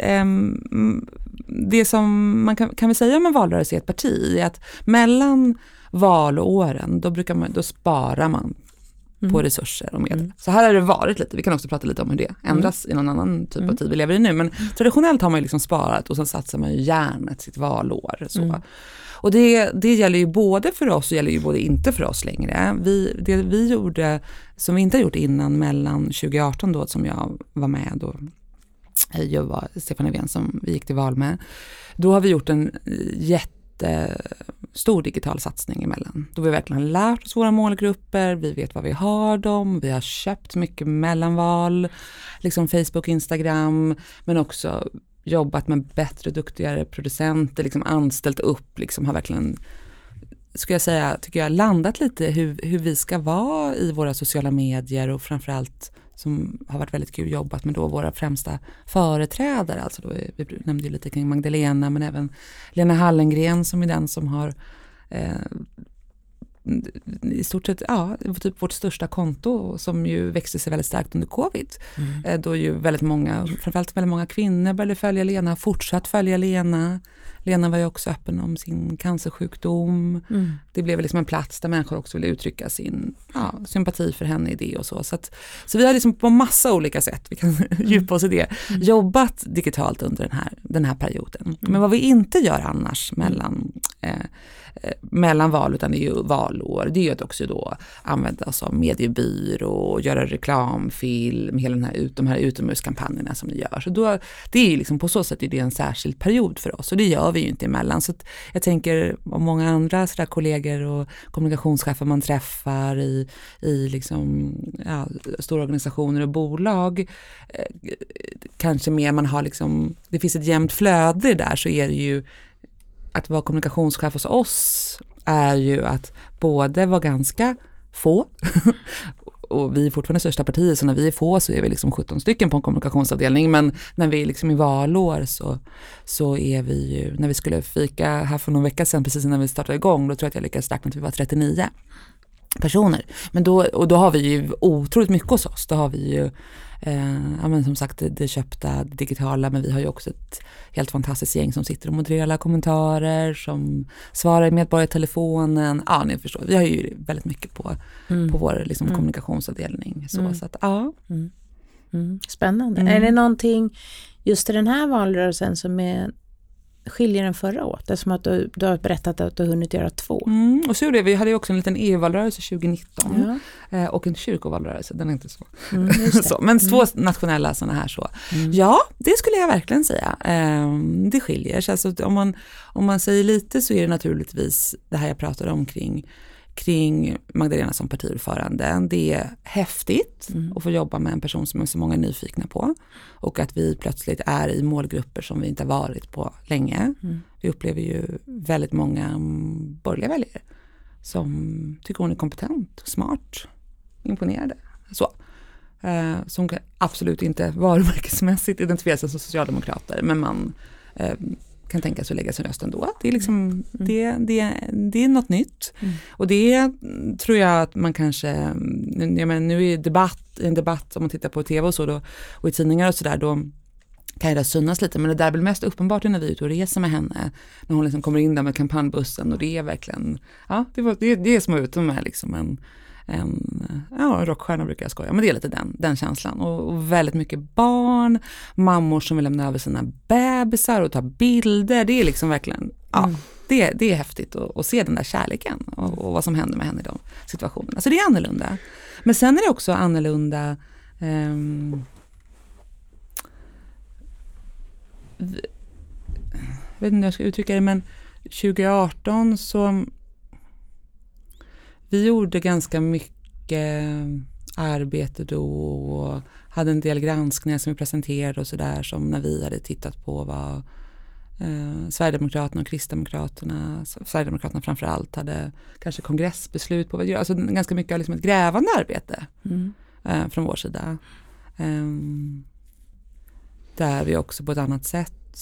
ehm, det som man kan, kan vi säga om en valrörelse i ett parti är att mellan valåren, då, brukar man, då sparar man på resurser och medel. Så här har det varit lite, vi kan också prata lite om hur det ändras i någon annan typ av tid vi lever i nu. Men traditionellt har man ju liksom sparat och sen satsar man ju järnet sitt valår. Så. Och det, det gäller ju både för oss och gäller ju både inte för oss längre. Vi, det vi gjorde, som vi inte har gjort innan mellan 2018 då som jag var med och jag var Stefan Löfven som vi gick till val med. Då har vi gjort en jättestor digital satsning emellan. Då vi verkligen lärt oss våra målgrupper, vi vet vad vi har dem, vi har köpt mycket mellanval, liksom Facebook, Instagram, men också jobbat med bättre duktigare producenter, liksom anställt upp, liksom har verkligen skulle jag säga, tycker jag, landat lite hur, hur vi ska vara i våra sociala medier och framförallt som har varit väldigt kul jobbat med då våra främsta företrädare, alltså då, vi nämnde ju lite kring Magdalena men även Lena Hallengren som är den som har eh, i stort sett, ja, typ vårt största konto som ju växte sig väldigt starkt under covid. Eh, Då ju väldigt många, framförallt väldigt många kvinnor började följa Lena, fortsatt följa Lena. Lena var ju också öppen om sin cancersjukdom. Mm. Det blev liksom en plats där människor också ville uttrycka sin ja, sympati för henne i det och så. Så, att, så vi har liksom på massa olika sätt, vi kan <laughs> djupa oss i det, jobbat digitalt under den här, den här perioden. Men vad vi inte gör annars mellan eh, eh, mellan val utan det är ju valår. Det är ju att också då använda oss av mediebyrå, göra reklamfilm, hela den här, de här utomhuskampanjerna som ni gör. Så då, det är liksom på så sätt är det en särskild period för oss och det gör vi ju inte emellan. Så jag tänker om många andra sådär kollegor och kommunikationschefer man träffar i, i liksom, ja, stora organisationer och bolag, eh, kanske mer man har liksom, det finns ett jämnt flöde där så är det ju att vara kommunikationschef hos oss är ju att både vara ganska få <laughs> och vi är fortfarande största partiet så när vi är få så är vi liksom 17 stycken på en kommunikationsavdelning men när vi är liksom i valår så, så är vi ju, när vi skulle fika här för någon vecka sedan precis innan vi startade igång då tror jag att jag lyckades räkna att vi var 39 personer. Men då, och då har vi ju otroligt mycket hos oss. Då har vi ju Eh, ja, men som sagt det, köpta, det digitala, men vi har ju också ett helt fantastiskt gäng som sitter och modererar alla kommentarer, som svarar i medborgartelefonen. Ja, ni förstår, vi har ju väldigt mycket på, mm. på vår liksom, mm. kommunikationsavdelning. Så, mm. så att, ja. Mm. Mm. Spännande. Mm. Är det någonting just i den här valrörelsen som är skiljer den förra året? Eftersom att du, du har berättat att du har hunnit göra två. Mm, och så det, vi hade ju också en liten EU-valrörelse 2019 ja. eh, och en kyrkovalrörelse, den är inte så. Mm, <laughs> så men två mm. nationella sådana här så. Mm. Ja, det skulle jag verkligen säga. Eh, det skiljer sig. Alltså, om, man, om man säger lite så är det naturligtvis det här jag pratade om kring kring Magdalena som partiordförande. Det är häftigt mm. att få jobba med en person som är så många är nyfikna på och att vi plötsligt är i målgrupper som vi inte varit på länge. Mm. Vi upplever ju väldigt många borgerliga väljare som tycker hon är kompetent, smart, imponerade. Så. Eh, som absolut inte varumärkesmässigt identifierar sig som socialdemokrater men man eh, kan tänka sig att lägga sin röst ändå. Det är, liksom, mm. det, det, det är något nytt. Mm. Och det tror jag att man kanske, jag menar, nu är debatt, en debatt om man tittar på tv och så då, och i tidningar och sådär, då kan det synas lite, men det där blir mest uppenbart när vi är ute och reser med henne. När hon liksom kommer in där med kampanjbussen och det är verkligen, ja, det, var, det, det är som att vara ute med liksom en en, ja, rockstjärna brukar jag skoja, men det är lite den, den känslan. Och, och, väldigt mycket barn, mammor som vill lämna över sina bebisar och ta bilder. Det är liksom verkligen, ja, mm. det, det är häftigt att, att, se den där kärleken och, och, vad som händer med henne i de situationerna. Så det är annorlunda. Men sen är det också annorlunda um, jag vet inte hur jag ska uttrycka det, men 2018 så vi gjorde ganska mycket arbete då och hade en del granskningar som vi presenterade och sådär som när vi hade tittat på vad eh, Sverigedemokraterna och Kristdemokraterna, Sverigedemokraterna framför allt hade kanske kongressbeslut på vad göra, alltså ganska mycket liksom ett grävande arbete mm. eh, från vår sida. Eh, där vi också på ett annat sätt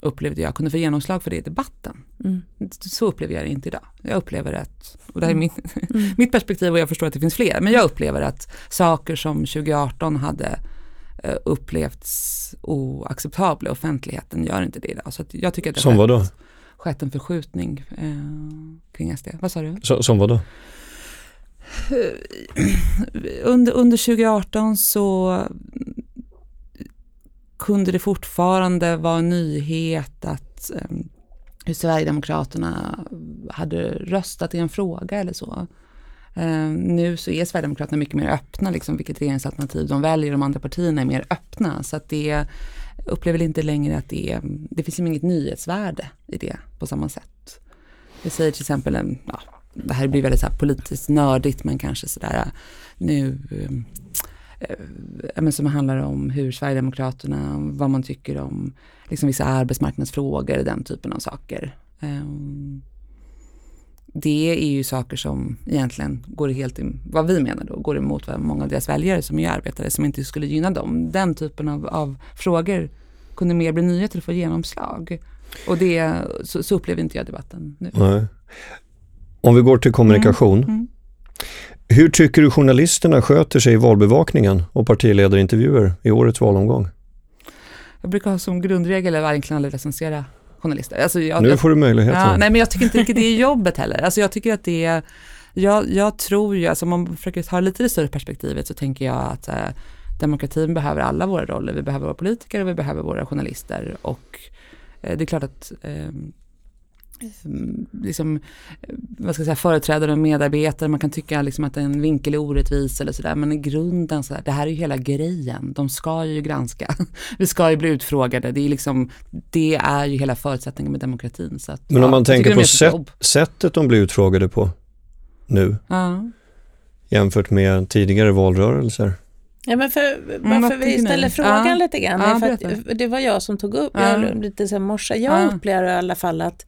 upplevde jag kunde få genomslag för det i debatten. Mm. Så upplever jag det inte idag. Jag upplever att, och det här är min, mm. <laughs> mitt perspektiv och jag förstår att det finns fler, men jag upplever att saker som 2018 hade uh, upplevts oacceptabla i offentligheten gör inte det idag. Så jag tycker att det som vad då? skett en förskjutning uh, kring SD. Vad sa du? Så, som vad då? <clears throat> Under, under 2018 så kunde det fortfarande vara en nyhet att ehm, hur Sverigedemokraterna hade röstat i en fråga eller så. Ehm, nu så är Sverigedemokraterna mycket mer öppna, liksom, vilket regeringsalternativ de väljer. De andra partierna är mer öppna. Så att det upplever inte längre att det, det finns inget nyhetsvärde i det på samma sätt. Vi säger till exempel, en, ja, det här blir väldigt så politiskt nördigt men kanske sådär nu ehm, eh, som handlar om hur Sverigedemokraterna, vad man tycker om liksom vissa arbetsmarknadsfrågor, den typen av saker. Eh, det är ju saker som egentligen går helt, vad vi menar då, går emot vad många av deras väljare som är arbetare som inte skulle gynna dem. Den typen av, av frågor kunde mer bli nyheter och få genomslag. Och det, så, så upplever inte jag debatten nu. Nej. Om vi går till kommunikation. Mm. Mm. Hur tycker du journalisterna sköter sig i valbevakningen och partiledarintervjuer i årets valomgång? Jag brukar ha som grundregel att egentligen aldrig recensera journalister. Alltså jag, nu får du möjligheten. Ja, nej men jag tycker inte riktigt det är <laughs> jobbet heller. Alltså jag tycker att det är, jag, jag tror ju, alltså om man försöker ta lite det större perspektivet så tänker jag att eh, demokratin behöver alla våra roller. Vi behöver våra politiker och vi behöver våra journalister och eh, det är klart att eh, liksom, vad ska jag säga, företrädare och medarbetare, man kan tycka liksom att en vinkel är orättvis eller sådär, men i grunden så här, det här är ju hela grejen, de ska ju granska, <laughs> vi ska ju bli utfrågade, det är, liksom, det är ju hela förutsättningen med demokratin. Så att, men om ja, man tänker på sätt, sättet de blir utfrågade på nu, ja. jämfört med tidigare valrörelser. Ja, men för, bara Mm, vi ställer frågan Ja. lite grann. Ja, för det var jag som tog upp, Ja. jag lite så här morse. Jag Ja. upplever i alla fall att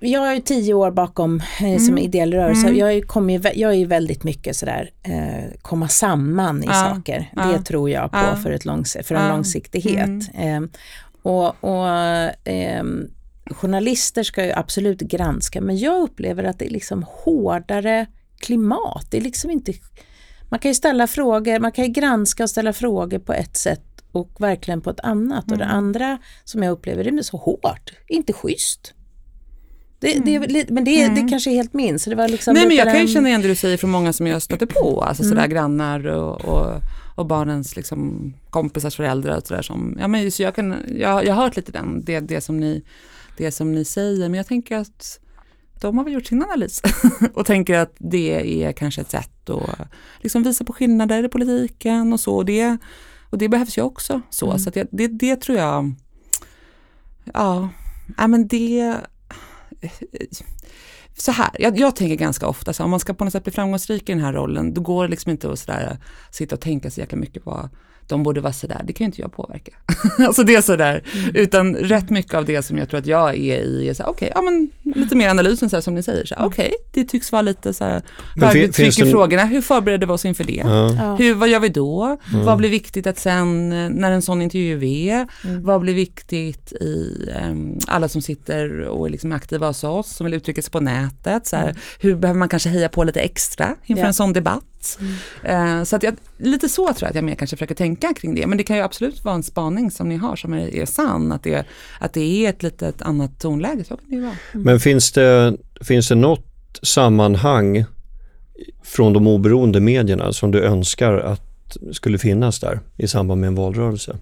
jag har ju tio år bakom eh, som Mm. ideell rörelse. Mm. Jag, är ju jag är väldigt mycket sådär eh, komma samman i Ja. saker. Ja. Det tror jag på Ja. för, ett långs för en långsiktighet. Mm. Eh, och och eh, journalister ska ju absolut granska men jag upplever att det är liksom hårdare klimat. Det är liksom inte, man kan ju ställa frågor, man kan ju granska och ställa frågor på ett sätt och verkligen på ett annat. Och det Mm. andra som jag upplever det är så hårt, inte schysst. Det, det, väl li- men det, det kanske är helt min. Så det var liksom Nej men jag kan ju känna igen det du säger från många som jag stöter på, alltså Mm. sådär grannar och, och, och barnens liksom, kompisars föräldrar och sådär som, ja men så jag kan, jag, jag har hört lite den, det, det, som ni, det som ni säger, men jag tänker att de har väl gjort sin analys <laughs> och tänker att det är kanske ett sätt att liksom visa på skillnader i politiken och så, och det, och det behövs ju också så, Mm. så jag, det, det tror jag, ja, ja men det Eh, så här, jag, jag tänker ganska ofta så här, om man ska på något sätt bli framgångsrik i den här rollen, då går det liksom inte att sådär, sitta och tänka så jäkla mycket på de borde vara sådär, det kan ju inte jag påverka. <laughs> alltså det är sådär, utan rätt mycket av det som jag tror att jag är i är såhär, okej, ja men lite mer analysen så här, som ni säger, så här, okej, det tycks vara lite såhär, Men fin- högre finns tryck i frågorna, hur förbereder vi oss inför det? Ja. Ja. Hur, vad gör vi då? Mm. Vad blir viktigt att sen, när en sån intervju är, Mm. vad blir viktigt i ehm, alla som sitter och är liksom aktiva hos oss, som vill uttrycka sig på nätet? Så här, Hur behöver man kanske heja på lite extra inför Ja. en sån debatt? Eh, så att jag, lite så tror jag att jag mer kanske försöker tänka kring det. Men det kan ju absolut vara en spaning som ni har som är, är sann, att det, att det är ett litet annat tonläge. Så kan det ju vara. Men finns det, finns det något sammanhang från de oberoende medierna som du önskar att skulle finnas där i samband med en valrörelse?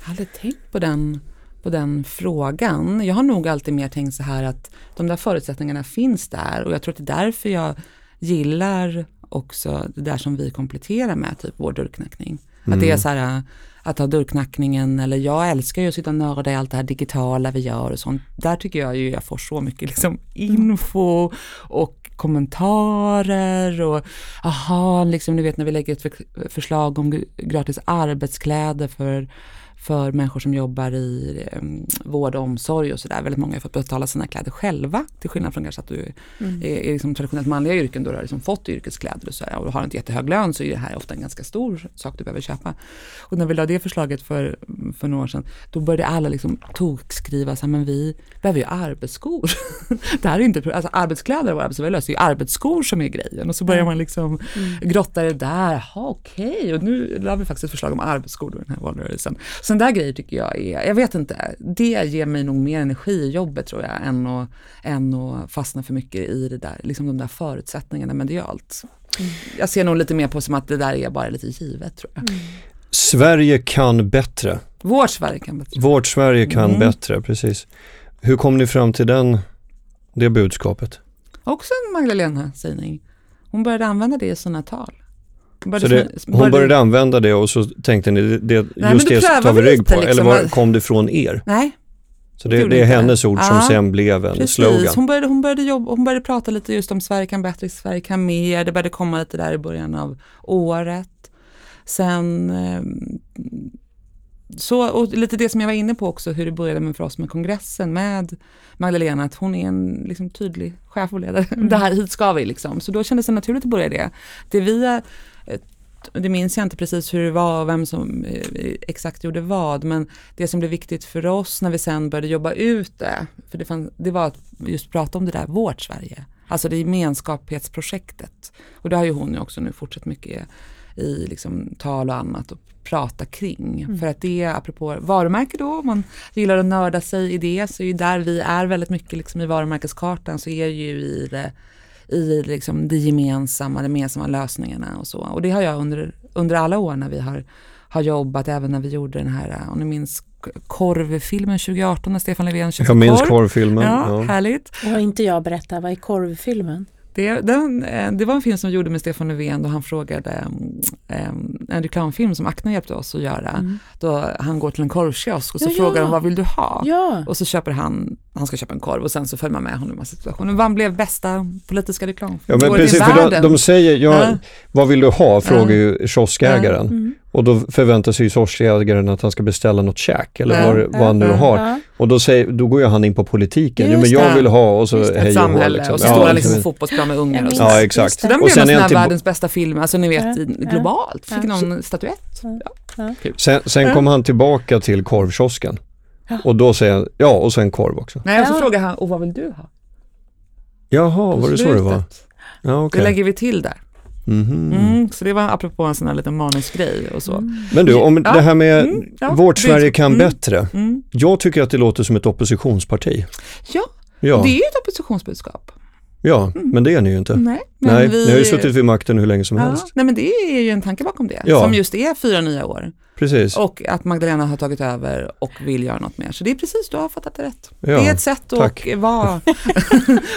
Jag har aldrig tänkt på den, på den frågan. Jag har nog alltid mer tänkt så här att de där förutsättningarna finns där och jag tror att det är därför jag gillar också det där som vi kompletterar med, typ vår dörrknackning. Att det är så här att ha dörrknackningen eller jag älskar ju att sitta och nörda i allt det här digitala vi gör och sånt. Där tycker jag ju jag får så mycket liksom info och kommentarer och aha, liksom ni vet när vi lägger ett för- förslag om gratis arbetskläder för för människor som jobbar i eh, vård och omsorg och sådär. Väldigt många har fått betala sina kläder själva till skillnad från kanske att du Mm. är, är liksom traditionellt manliga yrken då du har liksom fått yrkeskläder och sådär och har inte jättehög lön så är det här ofta en ganska stor sak du behöver köpa. Och när vi la det förslaget för, för några år sedan då började alla liksom tokskriva så här, men vi behöver ju arbetsskor. <laughs> det här är inte, alltså arbetskläder och arbetsvärdelöst, det är ju arbetsskor som är grejen och så börjar man liksom grotta i det där, jaha okej och nu la vi faktiskt ett förslag om arbetsskor i den här valrörelsen. Sådana där grejer tycker jag är, jag vet inte, det ger mig nog mer energi i jobbet tror jag än att, än att fastna för mycket i det där, liksom de där förutsättningarna medialt. Jag ser nog lite mer på som att det där är bara lite givet tror jag. Sverige kan bättre. Vårt Sverige kan bättre. Vårt Sverige kan Mm. bättre, precis. Hur kom ni fram till den, det budskapet? Också en Magdalena-sägning. Hon började använda det i sina tal. Hon Så det, hon började använda det och så tänkte ni, det, men just det tar vi rygg på, eller liksom. var, kom det från er? Nej, Så det, det är hennes ord som Ja, sen blev en precis. slogan. Hon började, hon, började jobba, hon började prata lite just om Sverige kan bättre, Sverige kan mer. Det började komma lite där i början av året. Sen eh, så, och lite det som jag var inne på också, hur det började med för oss med kongressen med Magdalena, att hon är en liksom, tydlig chef och ledare. Det här, hit ska vi liksom. Så då kändes det naturligt att börja det. Det vi, det minns jag inte precis hur det var och vem som eh, exakt gjorde vad, men det som blev viktigt för oss när vi sen började jobba ut det, för det, fann, det var att just prata om det där, vårt Sverige. Alltså det gemenskapsprojektet. Och det har ju hon ju också nu fortsatt mycket i liksom tal och annat och prata kring. För att det, apropå varumärke då, om man gillar att nörda sig i det, så är ju där vi är väldigt mycket liksom i varumärkeskartan så är ju i det i liksom det gemensamma, de gemensamma lösningarna och så. Och det har jag under, under alla år när vi har, har jobbat, även när vi gjorde den här, om ni minns korvfilmen 2018 när Stefan Löfven köpte Jag minns korv. korvfilmen. Ja, Ja. härligt. Och inte jag berätta, vad är korvfilmen? Det, den, eh, det var en film som vi gjorde med Stefan Löfven då han frågade mm, eh, en reklamfilm som Acne hjälpte oss att göra. Då han går till en korvkiosk och så Ja, ja. frågar de vad vill du ha? Ja, Och så köper han, han ska köpa en korv och sen så följer man med honom i massa situationer. Vad blev bästa politiska reklam? Ja men precis, för de, världen. de säger, ja, Ja. vad vill du ha? Frågar Ja. ju kioskägaren. Mm. Och då förväntar sig ju kioskägaren att han ska beställa något käk eller Ja. vad, vad han nu Ja. har. Ja. Och då, säger, då går ju han in på politiken. Jo, men jag det. vill ha och så det. hej och hå, samhälle liksom. och så Ja, står han liksom. på fotbollsplan med ungar och så. Ja, det. exakt. Så det. den Och blev sen en tillba- världens bästa film, alltså ni vet Ja, i- ja. globalt. Fick någon statyett. Ja. Sen, sen kom han tillbaka till korvkiosken. Och då säger han, ja och sen korv också. Nej, och så Ja. frågar han, och vad vill du ha? Jaha, var det så det var? Ja, Det okej. lägger vi till där. Mhm. Mm, så det var apropå en sån här liten manusgrej och så. Men du, om Ja. det här med Mm, ja, Vårt det- Sverige kan mm, bättre. Mm. Jag tycker att det låter som ett oppositionsparti. Ja, Ja, det är ju ett oppositionsbudskap. Ja men det är ni ju inte. Nej, Nej, vi... ni har ju suttit vid makten hur länge som ja, helst. nej men det är ju en tanke bakom det, Ja. som just är fyra nya år. Precis. Och att Magdalena har tagit över och vill göra något mer. Så det är precis, du har fattat det rätt. Ja, det är ett sätt att tack. vara, <laughs>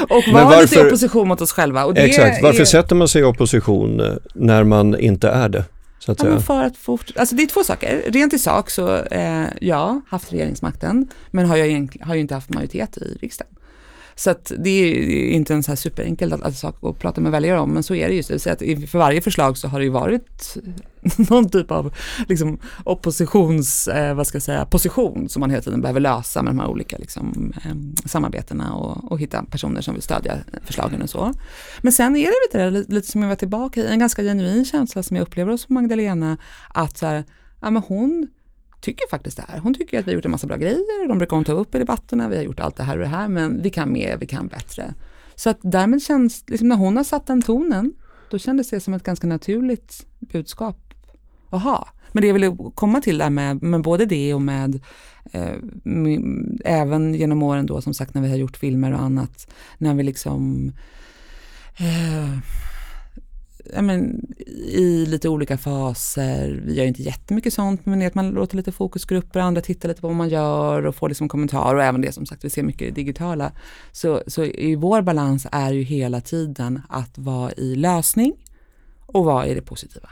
och vara lite i varför- opposition mot oss själva. Exakt, varför är, sätter man sig i opposition eh, när man inte är det? Så att Ja, för att fort, alltså det är två saker. Rent i sak så, eh, ja, haft regeringsmakten, men har jag har ju inte haft majoritet i riksdagen. Så att det är inte en så här superenkel att- att sak att prata med väljare om, men så är det just. Det Så att för varje förslag så har det ju varit <laughs> någon typ av liksom, oppositions, eh, vad ska jag säga, position som man hela tiden behöver lösa med de här olika liksom, eh, samarbetena och, och hitta personer som vill stödja förslagen och så. Men sen är det lite, där, lite som jag var tillbaka i, en ganska genuin känsla som jag upplever hos Magdalena, att så här, ja, men hon tycker faktiskt det här. Hon tycker att vi har gjort en massa bra grejer, de brukar hon ta upp i debatterna, vi har gjort allt det här och det här, men vi kan mer, vi kan bättre. Så att därmed känns, liksom när hon har satt den tonen, då kändes det som ett ganska naturligt budskap att ha. Men det jag ville komma till där med, med både det och med, eh, med även genom åren då som sagt när vi har gjort filmer och annat, när vi liksom eh, ja, men, i lite olika faser. Vi gör inte jättemycket sånt, men det är att man låter lite fokusgrupper, andra tittar lite på vad man gör och får liksom kommentarer och även det som sagt, vi ser mycket i digitala. Så, så i vår balans är ju hela tiden att vara i lösning och vara i det positiva.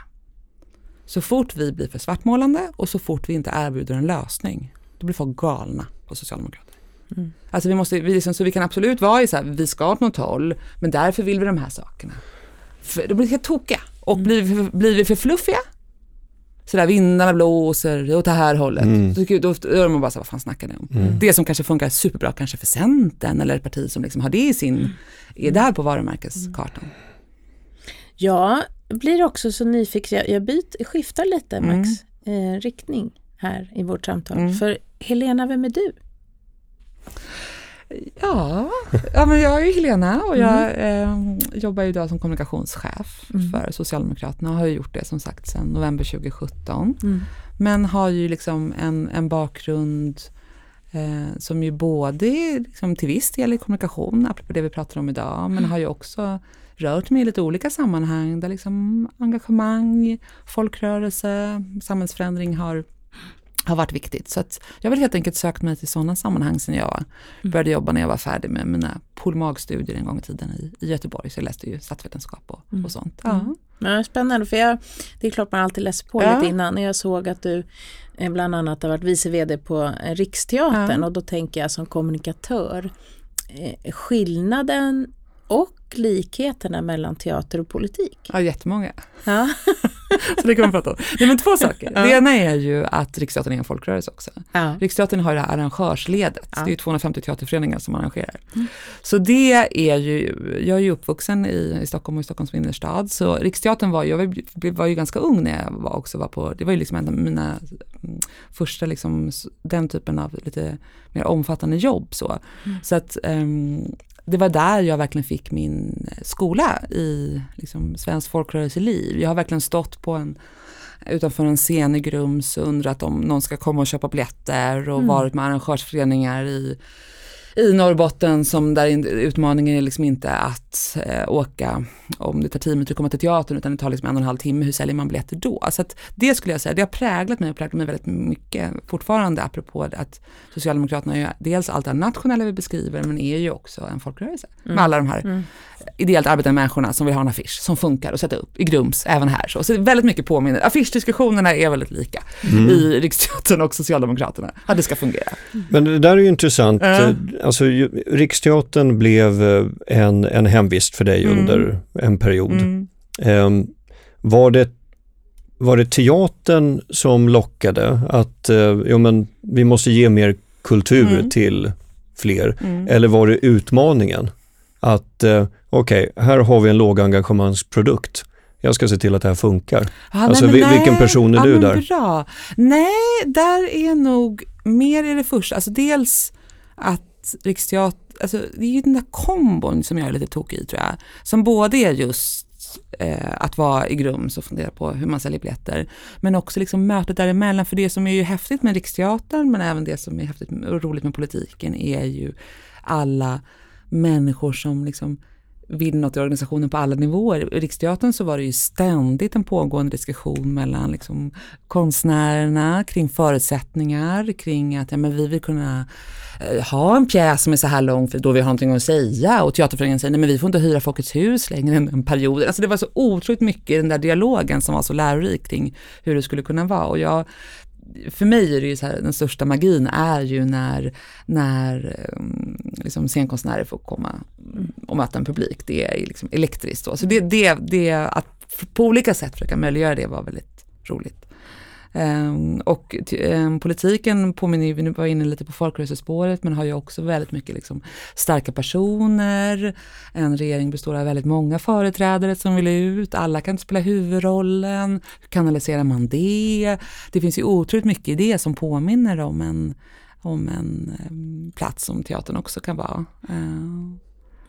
Så fort vi blir för svartmålande och så fort vi inte erbjuder en lösning, då blir folk galna på Socialdemokraterna. Mm. Alltså vi måste, vi liksom, så vi kan absolut vara i så här, vi ska åt något håll, men därför vill vi de här sakerna. För, då blir vi helt tokiga. Och blir, vi för, blir vi för fluffiga, så där vindarna blåser åt det här hållet, Mm. då, då, då är man bara så här, vad fan snackar ni om? Mm. Det som kanske funkar superbra kanske för Centern eller ett parti som liksom har det i sin, är där på varumärkeskartan. Jag blir också så nyfiken, jag, jag byter, skiftar lite Max, Mm. eh, riktning här i vårt samtal. Mm. För Helena, vem är du? Ja, ja men jag är Helena och jag eh, jobbar idag som kommunikationschef Mm. för Socialdemokraterna och har gjort det som sagt sedan november 2017. Mm. Men har ju liksom en, en bakgrund eh, som ju både är liksom till viss del i kommunikation, apropå det vi pratar om idag, men har ju också rört mig i lite olika sammanhang där liksom engagemang, folkrörelse, samhällsförändring har, har varit viktigt. Så att jag har väl helt enkelt sökt mig till sådana sammanhang sen jag började jobba när jag var färdig med mina polmagstudier en gång i tiden i, i Göteborg. Så jag läste ju statsvetenskap och, Mm. och sånt. Ja. Mm. Ja, spännande, för jag, det är klart man alltid läser på Ja. lite innan. Och Jag såg att du eh, bland annat har varit vice vd på eh, Riksteatern Ja. och då tänker jag som kommunikatör, eh, skillnaden och likheterna mellan teater och politik. ja, jättemånga. Ja. <laughs> Så det kan man prata om. Nej, men två saker. Ja. Det ena är ju att Riksteatern är en folkrörelse också. Ja. Riksteatern har det här arrangörsledet. Ja. Det är ju 250 teaterföreningar som arrangerar. Så det är ju, jag är ju uppvuxen i, i Stockholm och i Stockholms innerstad. Så Riksteatern var, jag var, var ju ganska ung när jag var också var på, det var ju liksom en av mina mm, första liksom, den typen av lite mer omfattande jobb. Så, så att ehm, det var där jag verkligen fick min skola i liksom, svensk folkrörelseliv. Jag har verkligen stått på en utanför en scen i Grums och undrat om någon ska komma och köpa biljetter och Mm. varit med arrangörsföreningar i i Norrbotten som där utmaningen är liksom inte att eh, åka om det tar tio minuter att komma till teatern utan det tar liksom en och en halv timme, hur säljer man biljetter då? Så att det skulle jag säga, det har präglat mig och präglat mig väldigt mycket fortfarande apropå att Socialdemokraterna är dels allt det nationella vi beskriver men är ju också en folkrörelse mm. med alla de här mm. ideellt arbetande människorna som vill ha en affisch som funkar att sätta upp i Grums även här. Så, så väldigt mycket påminner, affischdiskussionerna är väldigt lika mm. i Riksteatern och Socialdemokraterna, att det ska fungera. Men det där är ju intressant, mm. Alltså Riksteatern blev eh, en, en hemvist för dig mm. under en period. Mm. Um, var, det, var det teatern som lockade att uh, jo, men vi måste ge mer kultur mm. till fler? Mm. Eller var det utmaningen? Att uh, okej, okay, här har vi en lågengagemangsprodukt. Jag ska se till att det här funkar. Ah, alltså, nej, nej. vilken person är ah, du där? Bra. Nej, där är nog mer i det första. Alltså dels att Riksteatern alltså, det är ju den där kombon som jag är lite tokig i tror jag. Som både är just eh, att vara i Grums och fundera på hur man säljer biljetter. Men också liksom mötet däremellan. För det som är ju häftigt med Riksteatern men även det som är häftigt och roligt med politiken är ju alla människor som liksom vill något i organisationen på alla nivåer. I Riksteatern så var det ju ständigt en pågående diskussion mellan liksom konstnärerna kring förutsättningar, kring att ja, men vi vill kunna eh, ha en pjäs som är så här lång för då vi har någonting att säga och teaterföreningen säger nej men vi får inte hyra Folkets hus längre än en period. Alltså det var så otroligt mycket i den där dialogen som var så lärorik kring hur det skulle kunna vara och jag för mig är det ju så här, den största magin är ju när, när ehm, liksom scenkonstnärer får komma och möta en publik. Det är liksom elektriskt. Då. Så det, det, det, att på olika sätt försöka möjliggöra det var väldigt roligt. Um, och um, politiken påminner ju, vi nu var inne lite på folkrörelsespåret, men har ju också väldigt mycket liksom, starka personer. En regering består av väldigt många företrädare som vill ut, alla kan inte spela huvudrollen. Hur kanaliserar man det? Det finns ju otroligt mycket i det som påminner om en, om en um, plats som teatern också kan vara. Uh,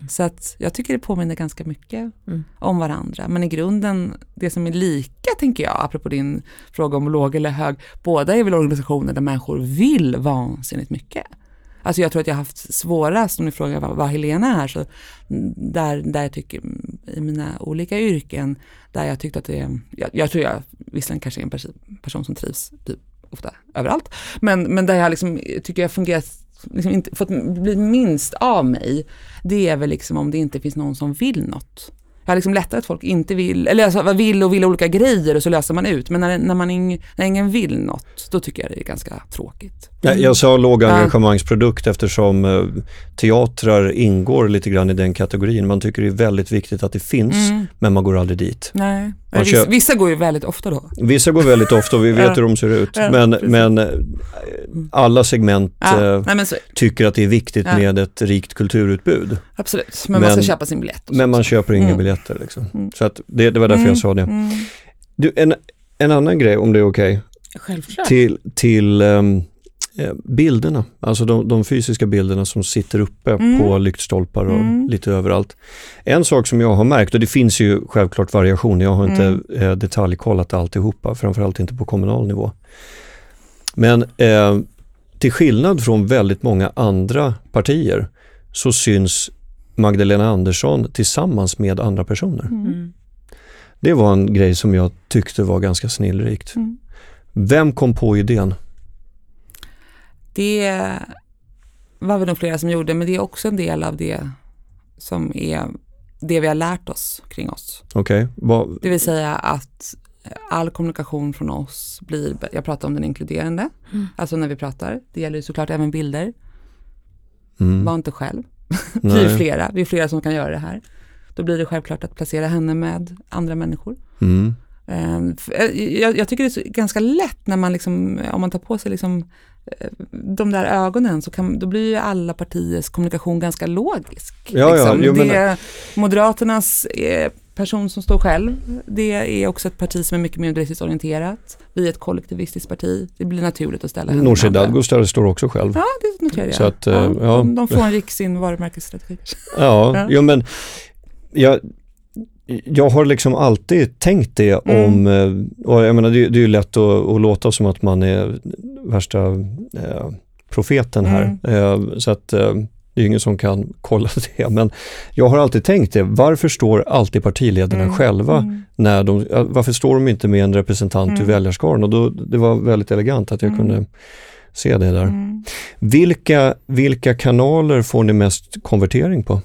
så att jag tycker det påminner ganska mycket mm. om varandra. Men i grunden, det som är lika tänker jag, apropå din fråga om låg eller hög, båda är väl organisationer där människor vill vansinnigt mycket. Alltså jag tror att jag har haft svårast, om ni frågar vad, vad Helena är, så där, där jag tycker i mina olika yrken, där jag tyckte att det, jag, jag tror jag visserligen kanske är en person som trivs typ ofta överallt, men, men där jag liksom, tycker jag fungerat liksom inte fått bli minst av mig, det är väl liksom om det inte finns någon som vill något. Jag har liksom lättare att folk inte vill, eller alltså vill och vill olika grejer och så löser man ut. Men när, när, man ing, när ingen vill något, då tycker jag det är ganska tråkigt. Jag, jag sa låg engagemangsprodukt eftersom eh, teatrar ingår lite grann i den kategorin. Man tycker det är väldigt viktigt att det finns, mm. men man går aldrig dit. Nej. Vissa, vissa, går ju väldigt ofta då. Vissa går väldigt ofta och vi <laughs> vet hur de ser ut. men, men eh, alla segment ja, eh, nej, tycker att det är viktigt ja. med ett rikt kulturutbud. Absolut, men, men man ska köpa sin biljett. Men man köper inga mm. biljetter. Liksom. Mm. Så att det, det var därför jag sa det. Mm. Du, en, en annan grej om det är okej. Okay. Självklart. Till, till um, bilderna, alltså de, de, fysiska bilderna som sitter uppe mm. på lyktstolpar och mm. lite överallt. En sak som jag har märkt, och det finns ju självklart variationer, jag har inte mm. eh, detaljkollat alltihopa, framförallt inte på kommunal nivå. Men eh, till skillnad från väldigt många andra partier så syns Magdalena Andersson tillsammans med andra personer. Mm. Det var en grej som jag tyckte var ganska snillrikt. Mm. Vem kom på idén? Det var väl nog flera som gjorde, men det är också en del av det som är det vi har lärt oss kring oss. Okay. Det vill säga att all kommunikation från oss blir, jag pratar om den inkluderande, mm. alltså när vi pratar, det gäller såklart även bilder. Mm. Var inte själv, <laughs> vi är flera, vi är flera som kan göra det här. Då blir det självklart att placera henne med andra människor. Mm. Ehm, jag, jag, tycker det är ganska lätt när man liksom, om man tar på sig liksom eh, de där ögonen så kan, då blir ju alla partiers kommunikation ganska logisk. Ja, liksom. ja, jo, det, Moderaternas eh, person som står själv, det är också ett parti som är mycket mer orienterat. Vi är ett kollektivistiskt parti. Det blir naturligt att ställa Nooshi Dadgostar står också själv. Ja, det noterar jag. Så att, ja, ja. De, de frångick sin varumärkesstrategi. Ja, <laughs> ja. Jo, men jag, jag har liksom alltid tänkt det mm. om, eh, och jag menar det, det är ju lätt att, att, låta som att man är värsta eh, profeten här. Mm. Eh, så att eh, Det är ingen som kan <laughs> kolla det, men jag har alltid tänkt det. Varför står alltid partiledarna Mm. själva Mm. när de, ja, varför står de inte med en representant Mm. till väljarskaran? Och då, det var väldigt elegant att jag Mm. kunde se det där. Vilka, vilka kanaler får ni mest konvertering på?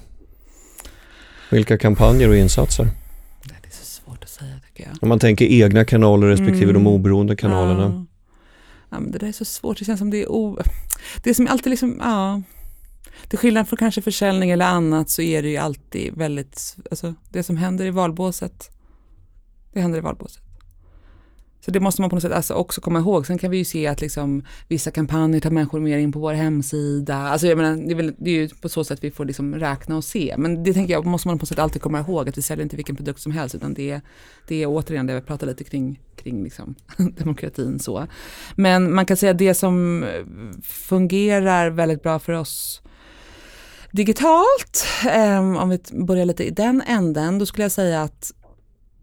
Vilka kampanjer och insatser? Det är så svårt att säga tycker jag. Om man tänker egna kanaler respektive Mm. de oberoende kanalerna. Ja. Ja, men det där är så svårt, det känns som det är o... Det är som alltid liksom, ja. Till skillnad från kanske försäljning eller annat så är det ju alltid väldigt, alltså det som händer i valbåset, det händer i valbåset. Så det måste man på något sätt alltså också komma ihåg. Sen kan vi ju se att liksom, vissa kampanjer tar människor mer in på vår hemsida. Alltså jag menar, det, är väl, det är ju på så sätt vi får liksom räkna och se. Men det tänker jag måste man på något sätt alltid komma ihåg att vi säljer inte vilken produkt som helst utan det är, det är återigen det vi pratar lite kring, kring liksom, <laughs> demokratin så. Men man kan säga att det som fungerar väldigt bra för oss digitalt, eh, om vi börjar lite i den änden, då skulle jag säga att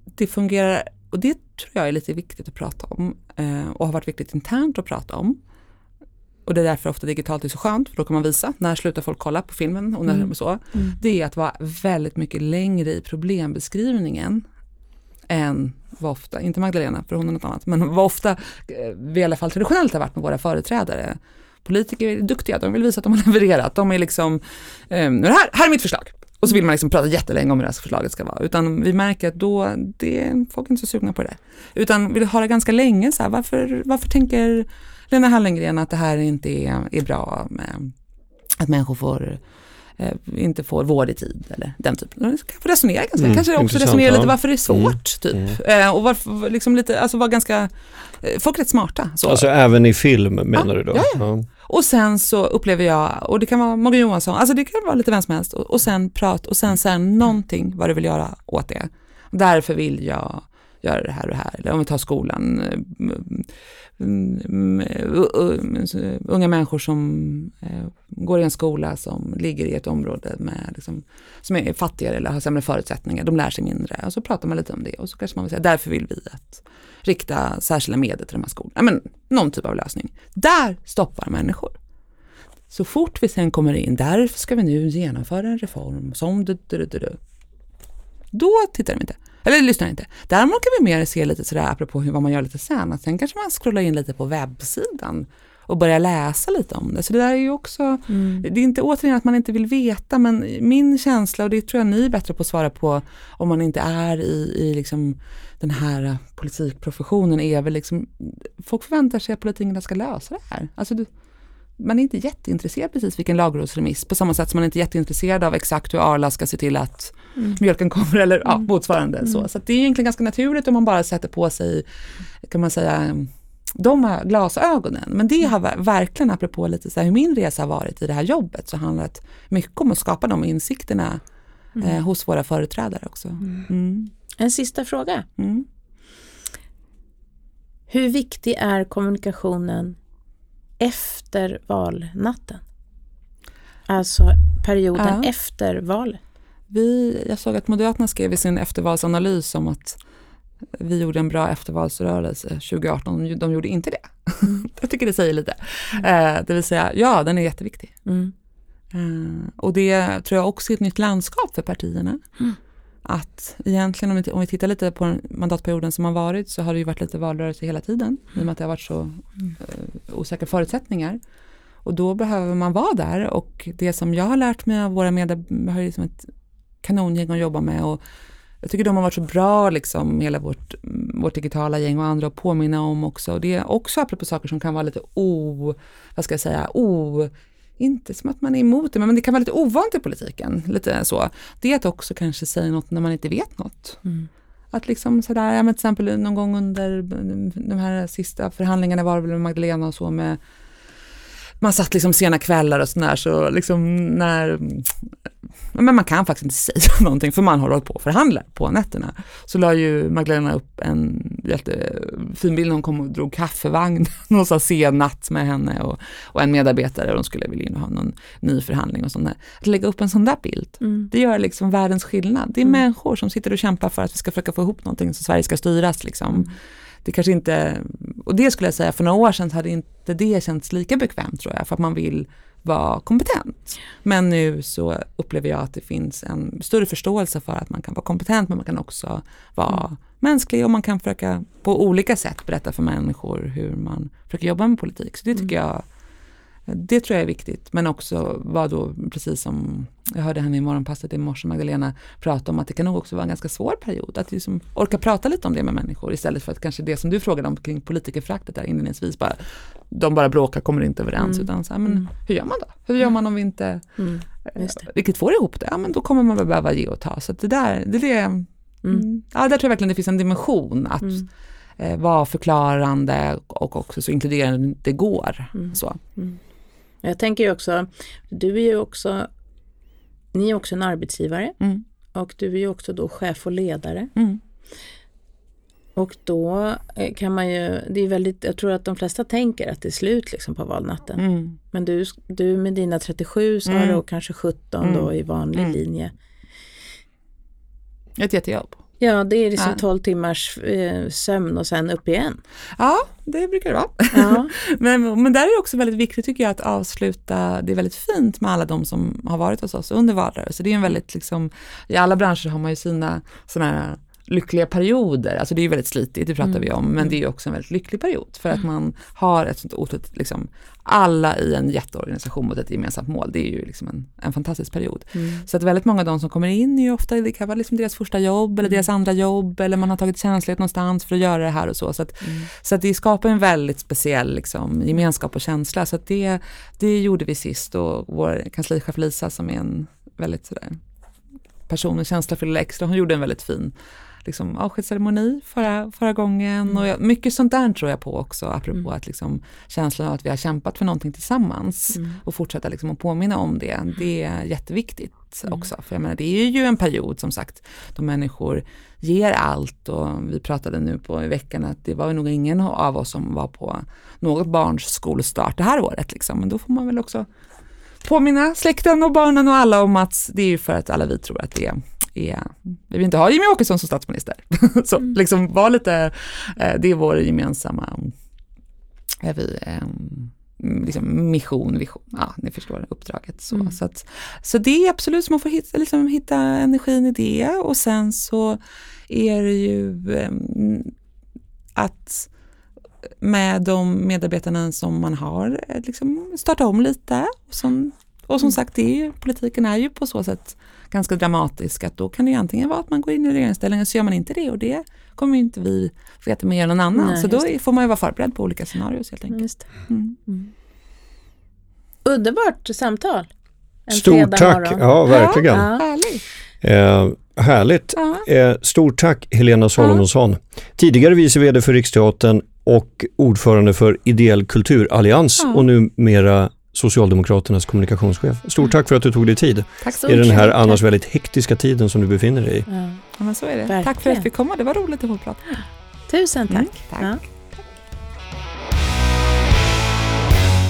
det fungerar, och det tror jag är lite viktigt att prata om eh, och har varit viktigt internt att prata om. Och det är därför ofta digitalt är så skönt, för då kan man visa när slutar folk kolla på filmen och när Mm. så. Det är att vara väldigt mycket längre i problembeskrivningen än vad ofta, inte Magdalena för hon är något annat, men vad ofta eh, vi i alla fall traditionellt har varit med våra företrädare. Politiker är duktiga, de vill visa att de har levererat. De är liksom, eh, här, här är mitt förslag. Och så vill man liksom prata jättelänge om hur det här förslaget ska vara. Utan vi märker att då, det folk är inte så sugna på det där. Utan vill höra ganska länge så här, varför, varför tänker Lena Hallengren att det här inte är, är bra med att människor får eh, inte får vård i tid eller den typen. Få resonera ganska, Mm, kanske också resonera lite ja. varför det är svårt typ. Eh, och varför, liksom lite, alltså vara ganska, eh, folk är rätt smarta. Så. Alltså även i film menar du då? ja, ja. Och sen så upplever jag, och det kan vara Morgan Johansson, alltså det kan vara lite vem som helst, och, och sen prat och sen så här någonting vad du vill göra åt det. Därför vill jag göra det här och det här. Eller om vi tar skolan, eh, unga människor som eh, går i en skola som ligger i ett område med, liksom, som är fattigare eller har sämre förutsättningar, de lär sig mindre. Och så pratar man lite om det och så kanske man vill säga, därför vill vi att rikta särskilda medel till de här skolorna. Men, någon typ av lösning. Där stoppar människor. Så fort vi sen kommer in, därför ska vi nu genomföra en reform som du, du, du, du. Då tittar de inte. Eller lyssnar inte. Däremot kan vi mer se lite sådär apropå hur, vad man gör lite sen, att sen kanske man scrollar in lite på webbsidan och börjar läsa lite om det. Så det där är ju också, det är inte återigen att man inte vill veta, men min känsla, och det tror jag ni är bättre på att svara på, om man inte är i, i liksom den här politikprofessionen, är väl liksom, folk förväntar sig att politikerna ska lösa det här. Alltså du, man är inte jätteintresserad precis vilken lagrådsremiss, på samma sätt som man inte är jätteintresserad av exakt hur Arla ska se till att mjölken kommer eller ja, motsvarande. Så, så att det är egentligen ganska naturligt om man bara sätter på sig, kan man säga, de här glasögonen. Men det har ver- verkligen, apropå lite så här, hur min resa har varit i det här jobbet, så handlar det mycket om att skapa de insikterna eh, hos våra företrädare också. Mm. En sista fråga. Mm. Hur viktig är kommunikationen efter valnatten? Alltså perioden Ja. efter valet. Vi, jag såg att Moderaterna skrev i sin eftervalsanalys om att vi gjorde en bra eftervalsrörelse 2018. De, de gjorde inte det. <laughs> jag tycker det säger lite. Eh, det vill säga, ja, den är jätteviktig. Mm. Eh, och det tror jag också är ett nytt landskap för partierna. Att egentligen om vi, om vi tittar lite på den mandatperioden som har varit så har det ju varit lite valrörelse hela tiden. I och med att det har varit så eh, osäkra förutsättningar. Och då behöver man vara där och det som jag har lärt mig av våra medarbetare, liksom ett kanongäng att jobba med och jag tycker de har varit så bra, liksom, hela vårt, vårt digitala gäng och andra att påminna om också. Och det är också apropå saker som kan vara lite o, vad ska jag säga, o, inte som att man är emot det, men det kan vara lite ovant i politiken. Lite så. Det är att också kanske säga något när man inte vet något. Mm. Att liksom sådär, ja, men till exempel någon gång under de här sista förhandlingarna var det väl med Magdalena och så med man satt liksom sena kvällar och sådär så liksom när men man kan faktiskt inte <laughs> säga någonting för man har hållit på och förhandlar på nätterna. Så la ju Magdalena upp en jättefin bild hon kom och drog kaffevagn <laughs> någon här sen natt med henne och, och en medarbetare och de skulle vilja in och ha någon ny förhandling och sånt där. Att lägga upp en sån där bild, Mm. det gör liksom världens skillnad. Det är människor som sitter och kämpar för att vi ska försöka få ihop någonting så Sverige ska styras liksom. Det kanske inte, och det skulle jag säga för några år sedan hade inte det känts lika bekvämt tror jag, för att man vill var kompetent. Men nu så upplever jag att det finns en större förståelse för att man kan vara kompetent men man kan också vara mm. mänsklig och man kan försöka på olika sätt berätta för människor hur man försöker jobba med politik. Så det tycker mm. jag det tror jag är viktigt, men också vad då, precis som jag hörde henne i morgonpasset i morse, Magdalena, prata om att det kan nog också vara en ganska svår period. Att liksom orka prata lite om det med människor istället för att kanske det som du frågade om kring politikerföraktet där inledningsvis, bara, de bara bråkar, kommer inte överens, mm. utan så här, men mm. hur gör man då? Hur gör man om vi inte mm. riktigt får ihop det? Ja, men då kommer man väl behöva ge och ta. Så det där, det, det mm. mm. ja, där tror jag verkligen det finns en dimension att mm. eh, vara förklarande och också så inkluderande det går. Så. Jag tänker ju också, du är ju också, ni är också en arbetsgivare mm. och du är ju också då chef och ledare. Mm. Och då eh, kan man ju, det är väldigt, jag tror att de flesta tänker att det är slut liksom på valnatten. Mm. Men du, du med dina 37 sa mm. och kanske 17 då mm. i vanlig mm. linje. Ett jättejobb. Ja, det är liksom ja. 12 timmars eh, sömn och sen upp igen. Ja, det brukar det vara. Ja. <laughs> men, men där är det också väldigt viktigt tycker jag att avsluta, det är väldigt fint med alla de som har varit hos oss under valrörelsen. Det är en väldigt liksom, i alla branscher har man ju sina sådana här lyckliga perioder, alltså det är ju väldigt slitigt, det pratar mm. vi om, men det är också en väldigt lycklig period för att mm. man har ett sånt otroligt, liksom, alla i en jätteorganisation mot ett gemensamt mål, det är ju liksom en, en fantastisk period. Mm. Så att väldigt många av de som kommer in är ju ofta, det kan vara liksom deras första jobb eller deras mm. andra jobb eller man har tagit tjänstledigt någonstans för att göra det här och så. Så att, mm. så att det skapar en väldigt speciell liksom, gemenskap och känsla. Så att det, det gjorde vi sist och vår kanslichef Lisa som är en väldigt sådär person med känsla för det extra, hon gjorde en väldigt fin liksom, avskedsceremoni förra, förra gången. Mm. Och jag, mycket sånt där tror jag på också, apropå mm. att liksom, känslan av att vi har kämpat för någonting tillsammans mm. och fortsätta liksom, att påminna om det. Det är jätteviktigt mm. också. För jag menar, det är ju en period som sagt då människor ger allt och vi pratade nu på i veckan att det var nog ingen av oss som var på något barns skolstart det här året. Liksom. Men då får man väl också påminna släkten och barnen och alla om att det är ju för att alla vi tror att det är är, vi vill inte ha Jimmy Åkesson som statsminister. <laughs> så mm. liksom var lite, eh, det är vår gemensamma är vi, um, liksom mission, vision, ja ni förstår uppdraget. Så, mm. så, att, så det är absolut, så man får hitta, liksom, hitta energin i det och sen så är det ju att med de medarbetarna som man har, eh, liksom starta om lite. Och, som, och som mm. sagt, det är ju, politiken är ju på så sätt ganska dramatisk att då kan det ju antingen vara att man går in i regeringsställning och så gör man inte det och det kommer inte vi veta mer än någon annan. Nej, så då får man ju vara förberedd på olika scenarier helt enkelt. Mm. Mm. Underbart samtal. En Stort tack, ja verkligen. Ja, härligt. Ja. Eh, stort tack Helena Salomonsson, ja. tidigare vice vd för Riksteatern och ordförande för Ideell kulturallians ja. och numera Socialdemokraternas kommunikationschef. Stort tack för att du tog dig tid tack så i den här annars väldigt hektiska tiden som du befinner dig i. Ja, men så är det. Verkligen. Tack för att vi fick komma, det var roligt att få prata Tusen tack. Mm, tack. Ja.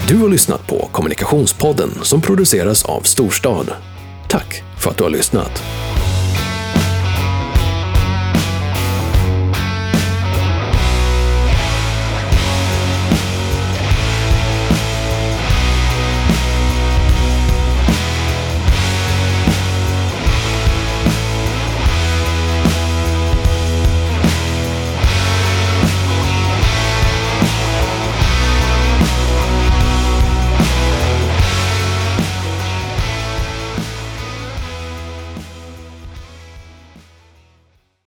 Du har lyssnat på Kommunikationspodden som produceras av Storstad. Tack för att du har lyssnat.